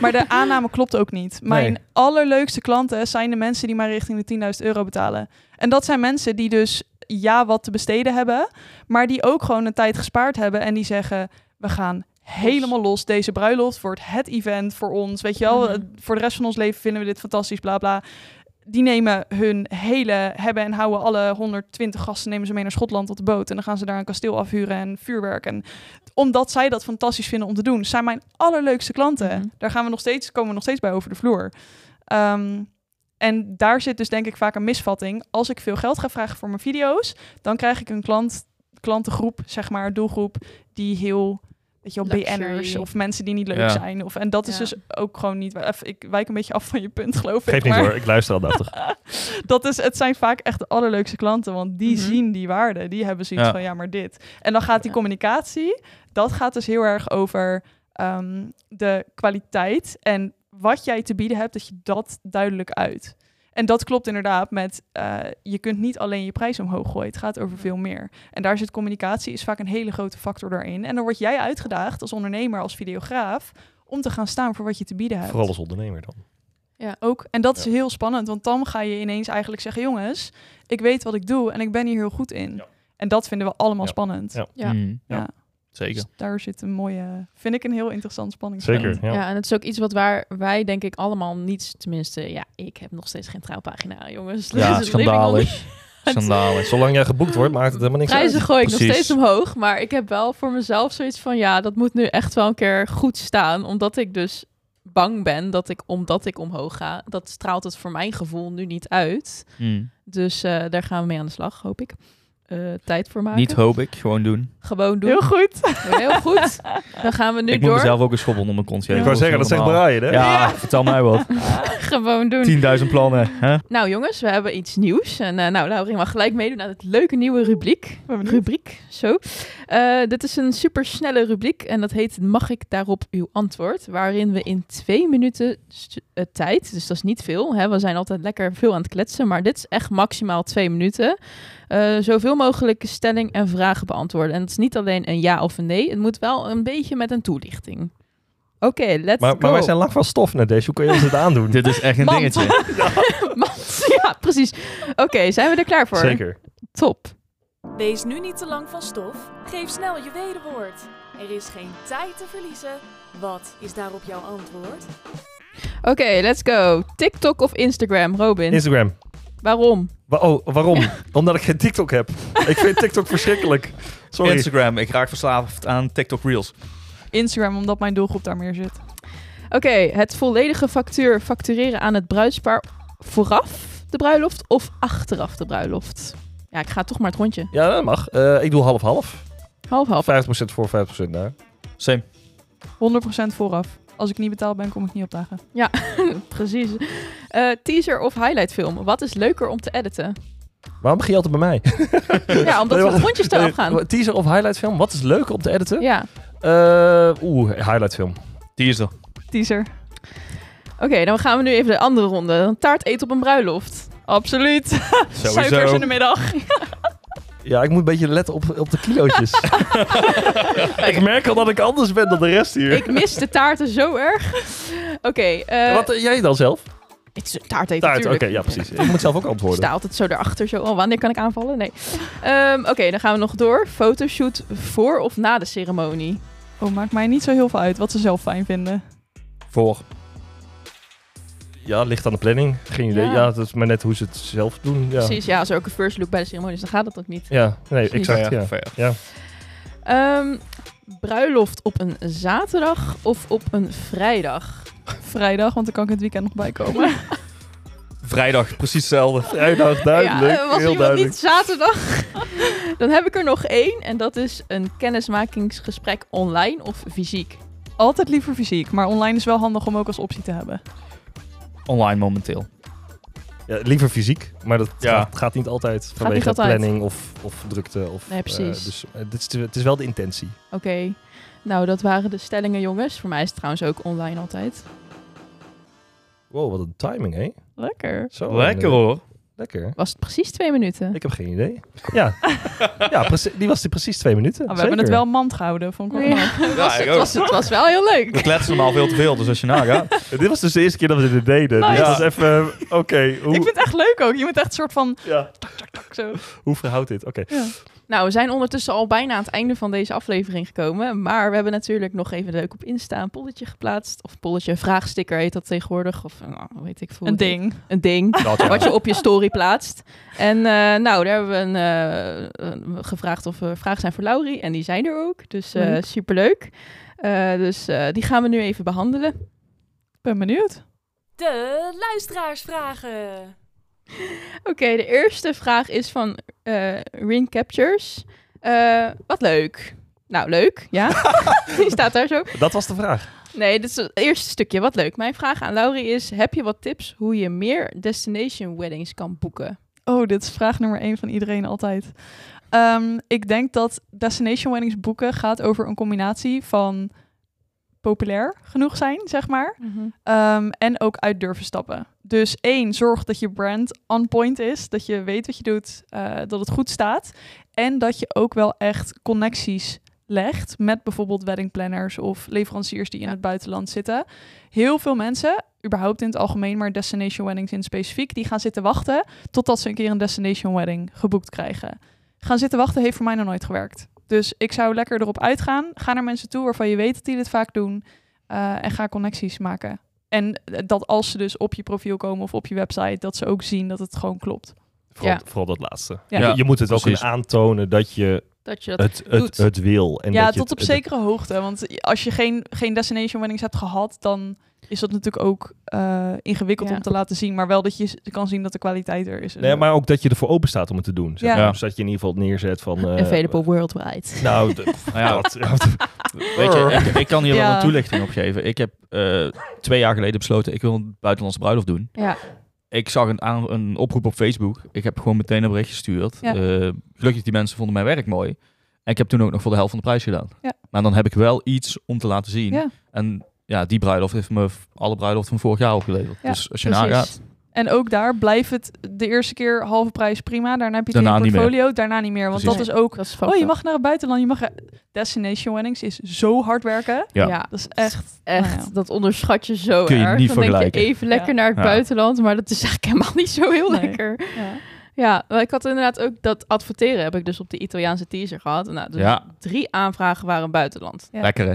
Maar de aanname klopt ook niet. Mijn Nee. allerleukste klanten zijn de mensen die maar richting de 10.000 euro betalen. En dat zijn mensen die dus ja wat te besteden hebben, maar die ook gewoon een tijd gespaard hebben en die zeggen: we gaan helemaal los. Deze bruiloft wordt het event voor ons. Weet je wel, Mhm. voor de rest van ons leven vinden we dit fantastisch, bla bla. Die nemen hun hele hebben en houden alle 120 gasten nemen ze mee naar Schotland op de boot. En dan gaan ze daar een kasteel afhuren en vuurwerk. En omdat zij dat fantastisch vinden om te doen, zijn mijn allerleukste klanten. Mhm. Daar gaan we nog steeds, komen we nog steeds bij over de vloer. Ehm, en daar zit dus denk ik vaak een misvatting. Als ik veel geld ga vragen voor mijn video's, dan krijg ik een klant, klantengroep, zeg maar, doelgroep, die heel, weet je wel. BN'ers of mensen die niet leuk Ja. zijn. Of, en dat is Ja. dus ook gewoon niet... even- Ik wijk een beetje af van je punt, geloof ik. Geef niet maar hoor, ik luister aandachtig. dat is, het zijn vaak echt de allerleukste klanten, want die Mhm. zien die waarde. Die hebben zoiets Ja. van, ja, maar dit. En dan gaat die communicatie, dat gaat dus heel erg over ehm, de kwaliteit en wat jij te bieden hebt, dat je dat duidelijk uit. En dat klopt inderdaad met, eh, je kunt niet alleen je prijs omhoog gooien. Het gaat over veel meer. En daar zit communicatie, is vaak een hele grote factor daarin. En dan word jij uitgedaagd als ondernemer, als videograaf, om te gaan staan voor wat je te bieden hebt. Vooral als ondernemer dan. Ook. En dat is Ja. heel spannend, want dan ga je ineens eigenlijk zeggen: jongens, ik weet wat ik doe en ik ben hier heel goed in. Ja. En dat vinden we allemaal Ja. spannend. Ja. Ja. Mm, Ja. Zeker. Dus daar zit een mooie, vind ik een heel interessant spanningsveld. Zeker, Ja. ja. en het is ook iets wat waar wij denk ik allemaal niet, tenminste, ja, ik heb nog steeds geen trouwpagina, jongens. Ja, Dus schandalig. Schandalig. Zolang jij geboekt wordt, maakt het helemaal niks Prijzen uit. gooi ik nog steeds omhoog, maar ik heb wel voor mezelf zoiets van, ja, dat moet nu echt wel een keer goed staan, omdat ik dus bang ben dat ik, omdat ik omhoog ga, dat straalt het voor mijn gevoel nu niet uit. Mm. Dus eh, daar gaan we mee aan de slag, hoop ik. Eh, tijd voor maken. Niet hoop ik, gewoon doen. Gewoon doen. Heel goed. Heel goed. Dan gaan we nu ik moet door. mezelf ook een schobbel onder mijn kont geven. Ik wou zeggen, dat zegt Brian, hè? Ja, vertel mij wat. Gewoon doen. 10.000 plannen. Hè? Nou jongens, we hebben iets nieuws. En eh nou, Laurie mag gelijk meedoen aan het leuke nieuwe rubriek. Rubriek, zo. Eh, dit is een super snelle rubriek en dat heet Mag ik daarop uw antwoord? Waarin we in twee minuten eh, tijd, dus dat is niet veel. Hè? We zijn altijd lekker veel aan het kletsen, maar dit is echt maximaal twee minuten. eh, zoveel mogelijk stelling en vragen beantwoorden. En het is niet alleen een ja of een nee. Het moet wel een beetje met een toelichting. Oké, let's Maar, go. maar wij zijn lang van stof net deze. Hoe kun je ons dit aandoen? Dit is echt een Mand. dingetje. Mand. ja, precies. Oké, zijn we er klaar voor? Zeker. Top. Wees nu niet te lang van stof. Geef snel je wederwoord. Er is geen tijd te verliezen. Wat is daarop jouw antwoord? Oké, let's go. TikTok of Instagram, Robin? Instagram. Waarom? Wa- oh, waarom? Omdat ik geen TikTok heb. Ik vind TikTok verschrikkelijk. Sorry. Instagram. Ik raak verslaafd aan TikTok Reels. Instagram, omdat mijn doelgroep daar meer zit. Oké, het volledige factuur factureren aan het bruidspaar vooraf de bruiloft of achteraf de bruiloft? Ja, ik ga toch maar het rondje. Ja, dat mag. Eh, ik doe half-half. Half half. 50% voor, 50% na. Same. 100% vooraf. Als ik niet betaald ben, kom ik niet opdagen. Precies. Eh, teaser of highlight film? Wat is leuker om te editen? Waarom begin je altijd bij mij? Ja, omdat we rondjes eraf gaan. Teaser of highlight film? Wat is leuker om te editen? Ja. Eh, Oeh, highlight film. Teaser. Teaser. Oké, dan gaan we nu even de andere ronde. Een taart eten op een bruiloft. Absoluut. Suikers in de middag. Ja, ik moet een beetje letten op, op de kilootjes. ik merk al dat ik anders ben dan de rest hier. Ik mis de taarten zo erg. Oké, eh, Wat eh, jij dan zelf? het is taart eten Taart, oké, ja precies. Ik moet zelf ook Ik antwoorden. sta altijd zo erachter, zo, oh, wanneer kan ik aanvallen? Nee. Ehm, Oké, dan gaan we nog door. Fotoshoot voor of na de ceremonie? Oh, maakt mij niet zo heel veel uit wat ze zelf fijn vinden. Voor. Ja, ligt aan de planning. Geen idee. Ja. Ja, het is maar net hoe ze het zelf doen. Ja, Precies, ja, als er ook een first look bij de ceremonie is, dan gaat dat ook niet. ja nee, Precies. exact. Ja. fair. Ja. Ehm, bruiloft op een zaterdag of op een vrijdag? Vrijdag, want dan kan ik het weekend nog bijkomen. Vrijdag, precies hetzelfde. Vrijdag, duidelijk. Ja, eh, was heel duidelijk. niet zaterdag? dan heb ik er nog één en dat is een kennismakingsgesprek online of fysiek. Altijd liever fysiek, maar online is wel handig om ook als optie te hebben. Online momenteel. Ja, liever fysiek, maar dat Ja. gaat, gaat niet altijd vanwege niet altijd. planning of, of drukte. Of, Nee, eh, precies. dus eh, dit is, het is wel de intentie. Oké. Nou, dat waren de stellingen, jongens. Voor mij is het trouwens ook online altijd. Wow, wat een timing, hè? Lekker. Zo, Lekker eh, hoor. Lekker. Was het precies twee minuten? Ik heb geen idee. Ja, ja die was er precies twee minuten. Oh, we hebben het wel mand gehouden, vond ik wel Ja, was, ik het, was, het was wel heel leuk. We kletsen normaal veel te veel, dus als je nagaat. Dit was dus de eerste keer dat we dit deden. Dus Nice. dat was even, eh, oké, hoe, Ik vind het echt leuk ook. Je moet echt een soort van... ja, Zo. hoe verhoudt dit? Oké. Nou, we zijn ondertussen al bijna aan het einde van deze aflevering gekomen. Maar we hebben natuurlijk nog even leuk op Insta een polletje geplaatst. Of polletje, een vraagsticker heet dat tegenwoordig. Of nou, weet ik veel. Een ding. heet. Een ding. Dat, ja. Wat je op je story plaatst. En eh, nou, daar hebben we een, eh, gevraagd of er vragen zijn voor Laurie. En die zijn er ook. Dus eh Leuk. superleuk. Eh, dus eh, die gaan we nu even behandelen. Ben benieuwd. De luisteraarsvragen. Oké, de eerste vraag is van eh Rin Captures. Eh, wat leuk. Nou, leuk, ja. Die staat daar zo. Dat was de vraag. Nee, dit is het eerste stukje. Wat leuk. Mijn vraag aan Laurie is: heb je wat tips hoe je meer destination weddings kan boeken? Oh, dit is vraag nummer één van iedereen altijd. Ehm, ik denk dat Destination Weddings boeken gaat over een combinatie van populair genoeg zijn, zeg maar. Ehm, en ook uit durven stappen. Dus één, zorg dat je brand on point is. Dat je weet wat je doet, eh, dat het goed staat. En dat je ook wel echt connecties legt met bijvoorbeeld weddingplanners of leveranciers die in Ja. het buitenland zitten. Heel veel mensen, überhaupt in het algemeen, maar destination weddings in specifiek, die gaan zitten wachten totdat ze een keer een destination wedding geboekt krijgen. Gaan zitten wachten heeft voor mij nog nooit gewerkt. Dus ik zou lekker erop uitgaan. Ga naar mensen toe waarvan je weet dat die dit vaak doen. eh, en ga connecties maken. En eh, dat als ze dus op je profiel komen of op je website, dat ze ook zien dat het gewoon klopt. Vooral, Ja. vooral dat laatste. Ja. Je, je moet het ook kunnen aantonen dat je Dat je dat het, het, doet. het wil. En ja, dat je tot op het- zekere hoogte. Want als je geen, geen destination weddings hebt gehad, dan is dat natuurlijk ook eh, ingewikkeld Ja. om te laten zien. Maar wel dat je kan zien dat de kwaliteit er is. en Nee, maar ook dat je ervoor open staat om het te doen. Zeg Ja. maar. Ja. Dus dat je in ieder geval neerzet van... eh, available worldwide. Nou, Nou ja, wat- Weet je, ik, ik kan hier wel een toelichting op geven. Ik heb eh, twee jaar geleden besloten, ik wil een buitenlandse bruiloft doen. Ja, Ik zag een, aan, een oproep op Facebook. Ik heb gewoon meteen een bericht gestuurd. Ja. Eh, gelukkig die mensen vonden mijn werk mooi. En ik heb toen ook nog voor de helft van de prijs gedaan. Ja. Maar dan heb ik wel iets om te laten zien. Ja. En ja, die bruiloft heeft me alle bruiloft van vorig jaar opgeleverd. Dus als je precies. nagaat, En ook daar blijft het de eerste keer halve prijs prima. Daarna heb je het in Daarna je niet meer. portfolio. Daarna niet meer. Want Precies. dat is ook... dat is Oh, je mag naar het buitenland. Je mag... Destination weddings is zo hard werken. Ja. Dat is echt... echt. nou ja. Dat onderschat je zo Kun je erg. niet Dan denk je even lekker Ja. naar het Ja. buitenland, maar dat is eigenlijk helemaal niet zo heel Nee. lekker. Ja. Ik had inderdaad ook dat adverteren heb ik dus op de Italiaanse teaser gehad. Nou, dus Ja. drie aanvragen waren buitenland. Ja. lekker hè?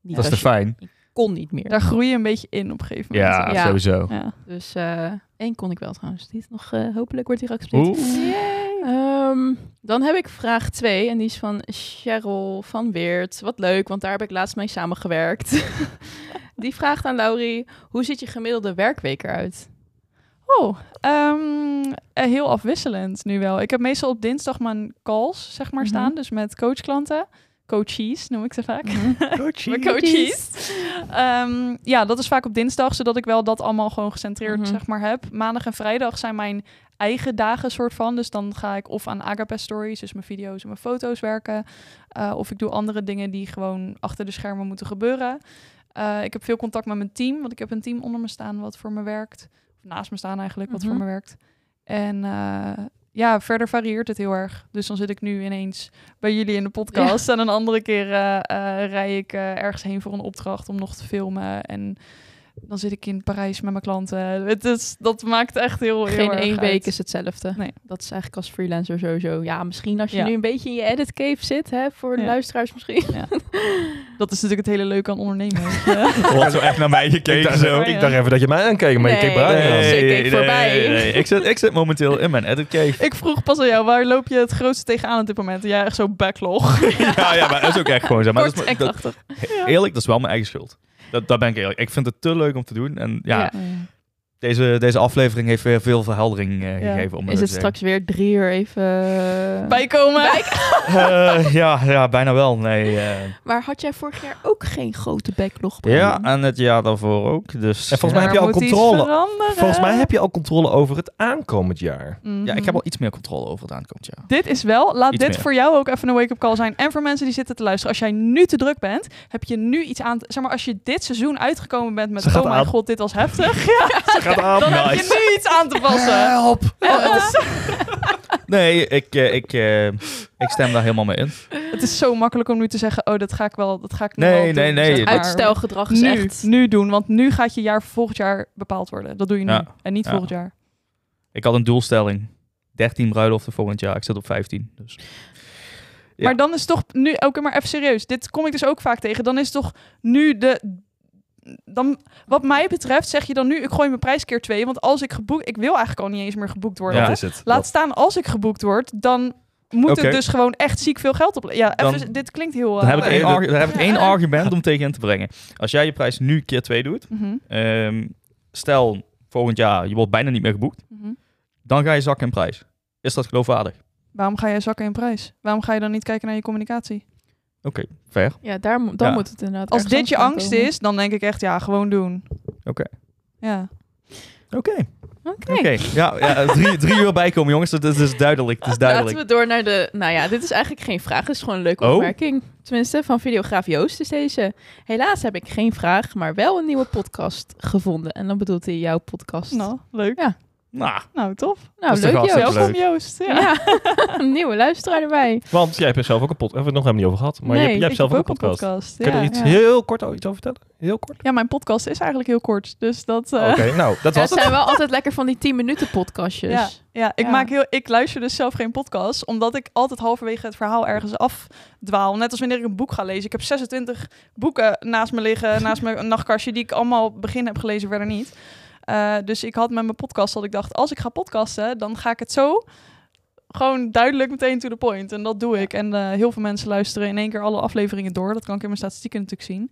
Niet Dat is je- fijn? Kon niet meer. Daar groei je een beetje in op een gegeven moment. Ja, Ja. sowieso. Ja. Dus eh één kon ik wel trouwens. Die is nog, eh, hopelijk wordt die geaccepteerd. Ehm, dan heb ik vraag 2 en die is van Cheryl van Weert. Wat leuk, want daar heb ik laatst mee samengewerkt. die vraagt aan Laurie, hoe ziet je gemiddelde werkweek eruit? Oh, ehm, eh, heel afwisselend nu wel. Ik heb meestal op dinsdag mijn calls, zeg maar, Mhm. staan. Dus met coachklanten. Coaches noem ik ze vaak. Ehm, ja, dat is vaak op dinsdag, zodat ik wel dat allemaal gewoon gecentreerd Mhm. zeg maar, heb. Maandag en vrijdag zijn mijn eigen dagen soort van. Dus dan ga ik of aan Agape Stories, dus mijn video's en mijn foto's werken. eh, of ik doe andere dingen die gewoon achter de schermen moeten gebeuren. Eh, ik heb veel contact met mijn team, want ik heb een team onder me staan wat voor me werkt. Of naast me staan eigenlijk, wat Mhm. voor me werkt. En eh, ja, verder varieert het heel erg. Dus dan zit ik nu ineens bij jullie in de podcast. En een andere keer eh, rij ik eh, ergens heen voor een opdracht om nog te filmen. En dan zit ik in Parijs met mijn klanten. Het is, dat maakt echt heel, heel Geen erg één uit. week is hetzelfde. Nee. Dat is eigenlijk als freelancer sowieso. Ja, misschien als je Ja. nu een beetje in je edit cave zit, hè, voor de Ja. luisteraars misschien. Dat is natuurlijk het hele leuke aan ondernemen. weet je. Ik heb zo echt naar mij Ik gekeken dacht, zo. ik dacht even dat je mij aankeek, maar je Nee. keek aan. Nee. ik voorbij. Ik, zit, ik zit momenteel in mijn edit cave. ik vroeg pas aan jou, waar loop je het grootste tegenaan op dit moment? En jij echt zo backlog. ja, ja, maar dat is ook echt gewoon zo. Maar dat is, dat, eerlijk, dat is wel mijn eigen schuld. Dat, daar ben ik eerlijk. Ik vind het te leuk om te doen. En ja, Ja. Deze, deze aflevering heeft weer veel verheldering eh, Ja. gegeven. Om Is het straks weer drie uur even... Bijkomen. zeggen. Eh, ja, ja, bijna wel. Nee, eh, Maar had jij vorig jaar ook geen grote backlog? ja, en het jaar daarvoor ook. Dus En volgens mij heb je al controle. Volgens mij heb je al controle over het aankomend jaar. Mhm. ja, ik heb al iets meer controle over het aankomend jaar. Dit is wel, laat Iets dit meer. voor jou ook even een wake-up call zijn. En voor mensen die zitten te luisteren. Als jij nu te druk bent, heb je nu iets aan... Zeg maar, als je dit seizoen uitgekomen bent met... Oh mijn aan. god, dit was heftig. Ze gaat aan. Dan heb je nu iets aan te passen. Help! Is, Nee, ik, eh, ik, eh, ik stem daar helemaal mee in. het is zo makkelijk om nu te zeggen... Oh, dat ga ik wel, dat ga ik nu Nee, wel nee, doen, nee. Uitstelgedrag is Nu, echt... nu doen. Want nu gaat je jaar voor volgend jaar bepaald worden. Dat doe je nu. Ja. En niet Ja. volgend jaar. Ik had een doelstelling. 13 bruiloften volgend jaar. Ik zit op 15. Dus. Ja. Maar dan is toch nu, ook maar even serieus. Dit kom ik dus ook vaak tegen. Dan is toch nu de. Dan, wat mij betreft zeg je dan nu, ik gooi mijn prijs keer twee. Want als ik geboekt, ik wil eigenlijk al niet eens meer geboekt worden. Ja. Is het. Laat Dat- staan als ik geboekt word, dan moet het dus gewoon echt ziek veel geld op. Ja, Dan- even, dit klinkt heel. Dan heb ik eh, één, argu- dan heb ik één argument om tegen in te brengen. Als jij je prijs nu keer 2 doet. mhm, ehm, stel, volgend jaar, je wordt bijna niet meer geboekt. mhm. Dan ga je zakken in prijs. Is dat geloofwaardig? Waarom ga je zakken in prijs? Waarom ga je dan niet kijken naar je communicatie? Oké, fair. Ja, daar, mo- dan Ja. moet het inderdaad Als dit je angst komen. is, dan denk ik echt, ja, gewoon doen. Oké. Ja. Oké. Oké. Oké. Ja, ja drie, drie uur bijkomen, jongens. Dat is, dat is duidelijk. Dat is duidelijk. Laten we door naar de... Nou ja, dit is eigenlijk geen vraag. Het is gewoon een leuke Oh. opmerking. Tenminste, van videograaf Joost is deze. Helaas heb ik geen vraag, maar wel een nieuwe podcast gevonden. En dan bedoelt hij jouw podcast. Nou, leuk. Ja. Nou, Nou, tof. Nou, leuk Joost. Welkom Joost. Ja. Ja, een nieuwe luisteraar erbij. Want jij hebt zelf ook een podcast. Hebben we het nog helemaal niet over gehad. Maar je Nee, hebt, jij hebt Ik zelf heb ook een podcast. Kun je Ja. er iets Ja. heel kort iets over vertellen? Heel kort? Ja, mijn podcast is eigenlijk heel kort. Dus dat. eh, Oké, nou, dat was het het. zijn wel altijd lekker van die 10 minuten podcastjes. Ja, ja, ik, Ja. Maak heel, ik luister dus zelf geen podcast, omdat ik altijd halverwege het verhaal ergens afdwaal. Net als wanneer ik een boek ga lezen. Ik heb 26 boeken naast me liggen, naast mijn nachtkastje, die ik allemaal begin heb gelezen, verder niet. Eh, dus ik had met mijn podcast dat ik dacht, als ik ga podcasten, dan ga ik het zo gewoon duidelijk meteen to the point. En dat doe ik. En eh, heel veel mensen luisteren in één keer alle afleveringen door. Dat kan ik in mijn statistieken natuurlijk zien.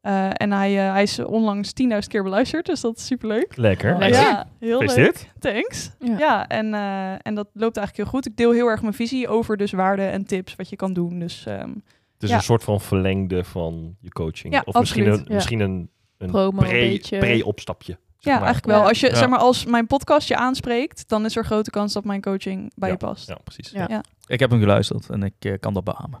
Eh, en hij, hij is onlangs 10.000 keer beluisterd, dus dat is superleuk. Lekker. Lekker. Ja, heel leuk. Thanks. Ja. Ja, en, eh, en dat loopt eigenlijk heel goed. Ik deel heel erg mijn visie over dus waarden en tips wat je kan doen. Dus ehm, Het is Ja. een soort van verlengde van je coaching. Ja, of misschien een, misschien een, een Promo een pre- beetje. Zeg ja, maar. eigenlijk wel. Als, je, Ja. zeg maar, als mijn podcast je aanspreekt, dan is er grote kans dat mijn coaching bij Ja. je past. Ja, precies. Ja. ik heb hem geluisterd en ik eh, kan dat beamen.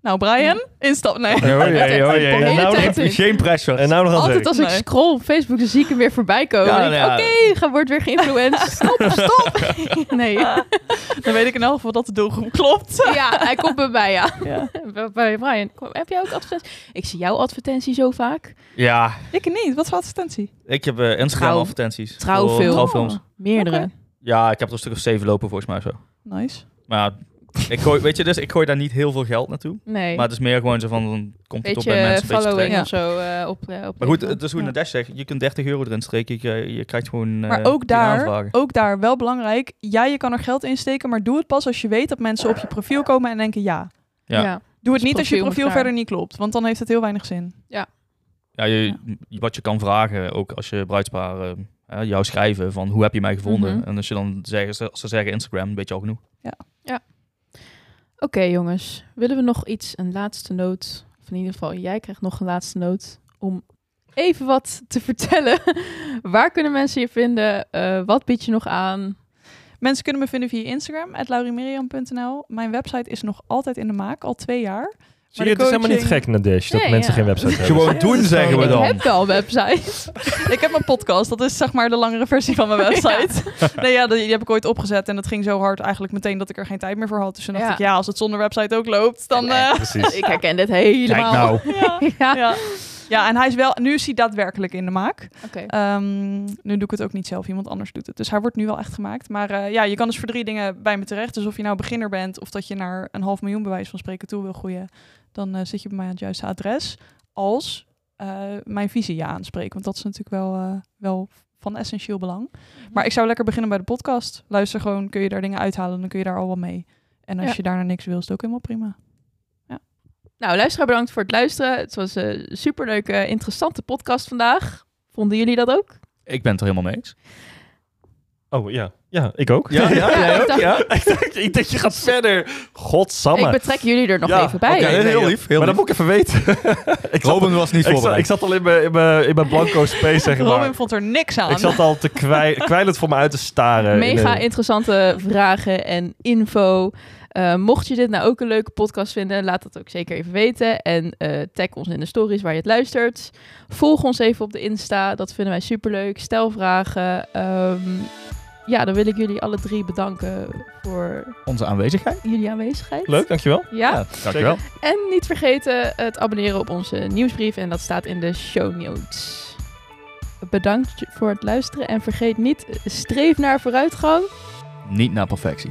Nou, Brian, instap. Nee. Oh jee, oh jee. Hele Nou, in. geen pressure. En nou nog Altijd werk. als ik Nee. scroll op Facebook, dan zie ik hem weer voorbij komen. Ja, nou ja. Oké, ga wordt weer geïnfluenced. Stop, stop. nee. Dan weet ik in elk geval dat de doelgroep klopt. Ja, hij komt bij mij, ja. Ja. Bij Brian, kom- heb jij ook advertenties? Ik zie jouw advertentie zo vaak. Ja, Ik niet. Wat voor advertentie? ik heb eh, Instagram Trouw- advertenties. Trouwfilm. Trouwfilms. Meerdere. Ja, ik heb er een stuk of zeven lopen volgens mij zo. Nice. Maar ja, ik gooi, weet je, dus ik gooi daar niet heel veel geld naartoe. Nee. Maar het is meer gewoon zo van, dan komt het op bij beetje mensen een beetje of zo eh, op, eh, op Maar goed, het is hoe je Ja. naar Dash zegt. Je kunt 30 euro erin streken. Je, je krijgt gewoon eh, Maar ook 10 daar, ook daar, wel belangrijk. Ja, je kan er geld in steken, maar doe het pas als je weet dat mensen op je profiel komen en denken ja. Ja. ja. Doe het Dus niet als je profiel verder niet klopt, want dan heeft het heel weinig zin. Ja, je, wat je kan vragen, ook als je bruidspaar hè, jou schrijven van hoe heb je mij gevonden? Mhm. En als je dan zeggen, als ze zeggen Instagram, weet je al genoeg. Oké jongens, willen we nog iets, een laatste noot? Of in ieder geval, jij krijgt nog een laatste noot om even wat te vertellen. Waar kunnen mensen je vinden? Eh, wat bied je nog aan? Mensen kunnen me vinden via Instagram, laurimiriam.nl. Mijn website is nog altijd in de maak, al twee jaar. Zie je, het is helemaal niet gek naar Dash dat Nee, mensen ja. geen website hebben. Gewoon doen, zeggen we Ik dan. heb wel een website. ik heb mijn podcast, dat is zeg maar de langere versie van mijn website. Nee, ja, die, die heb ik ooit opgezet en dat ging zo hard eigenlijk meteen dat ik er geen tijd meer voor had. Dus toen dacht ik, ja, als het zonder website ook loopt, dan... Nee. eh, Precies. ik herken dit helemaal. nou. ja. Ja. en hij is wel, nu is hij daadwerkelijk in de maak. Ehm, nu doe ik het ook niet zelf, iemand anders doet het. Dus hij wordt nu wel echt gemaakt. Maar eh, ja, je kan dus voor drie dingen bij me terecht. Dus of je nou beginner bent of dat je naar een half miljoen bewijs van spreken toe wil groeien, dan eh, zit je bij mij aan het juiste adres. Als eh, mijn visie je aanspreekt. Want dat is natuurlijk wel, wel van essentieel belang. Maar ik zou lekker beginnen bij de podcast. Luister gewoon, kun je daar dingen uithalen, dan kun je daar al wel mee. En als Ja. je daarna niks wil, is het ook helemaal prima. Nou, luisteraar, bedankt voor het luisteren. Het was een superleuke, interessante podcast vandaag. Vonden jullie dat ook? Ik ben het er helemaal mee eens. Oh ja, ja, ik ook. Ja, ja, ja. ik, dacht, ik dacht, je gaat verder. Godsamme. Ik betrek jullie er nog Ja, even bij. oké. heel lief, heel maar lief. dat moet ik even weten. ik, zat, Robin was niet ik, zat, voorbereid. ik zat al in mijn, in mijn, in mijn blanco space, zeg maar. Robin vond er niks aan. Ik zat al te kwij, kwijlend voor me uit te staren. Mega In interessante vragen en info. Eh, mocht je dit nou ook een leuke podcast vinden, laat dat ook zeker even weten. En eh, tag ons in de stories waar je het luistert. Volg ons even op de Insta, dat vinden wij superleuk. Stel vragen. Ehm, ja, dan wil ik jullie alle drie bedanken voor Onze aanwezigheid. jullie aanwezigheid. Leuk, dankjewel. Ja, dankjewel. en niet vergeten het abonneren op onze nieuwsbrief. En dat staat in de show notes. Bedankt voor het luisteren. En vergeet niet, streef naar vooruitgang. Niet naar perfectie.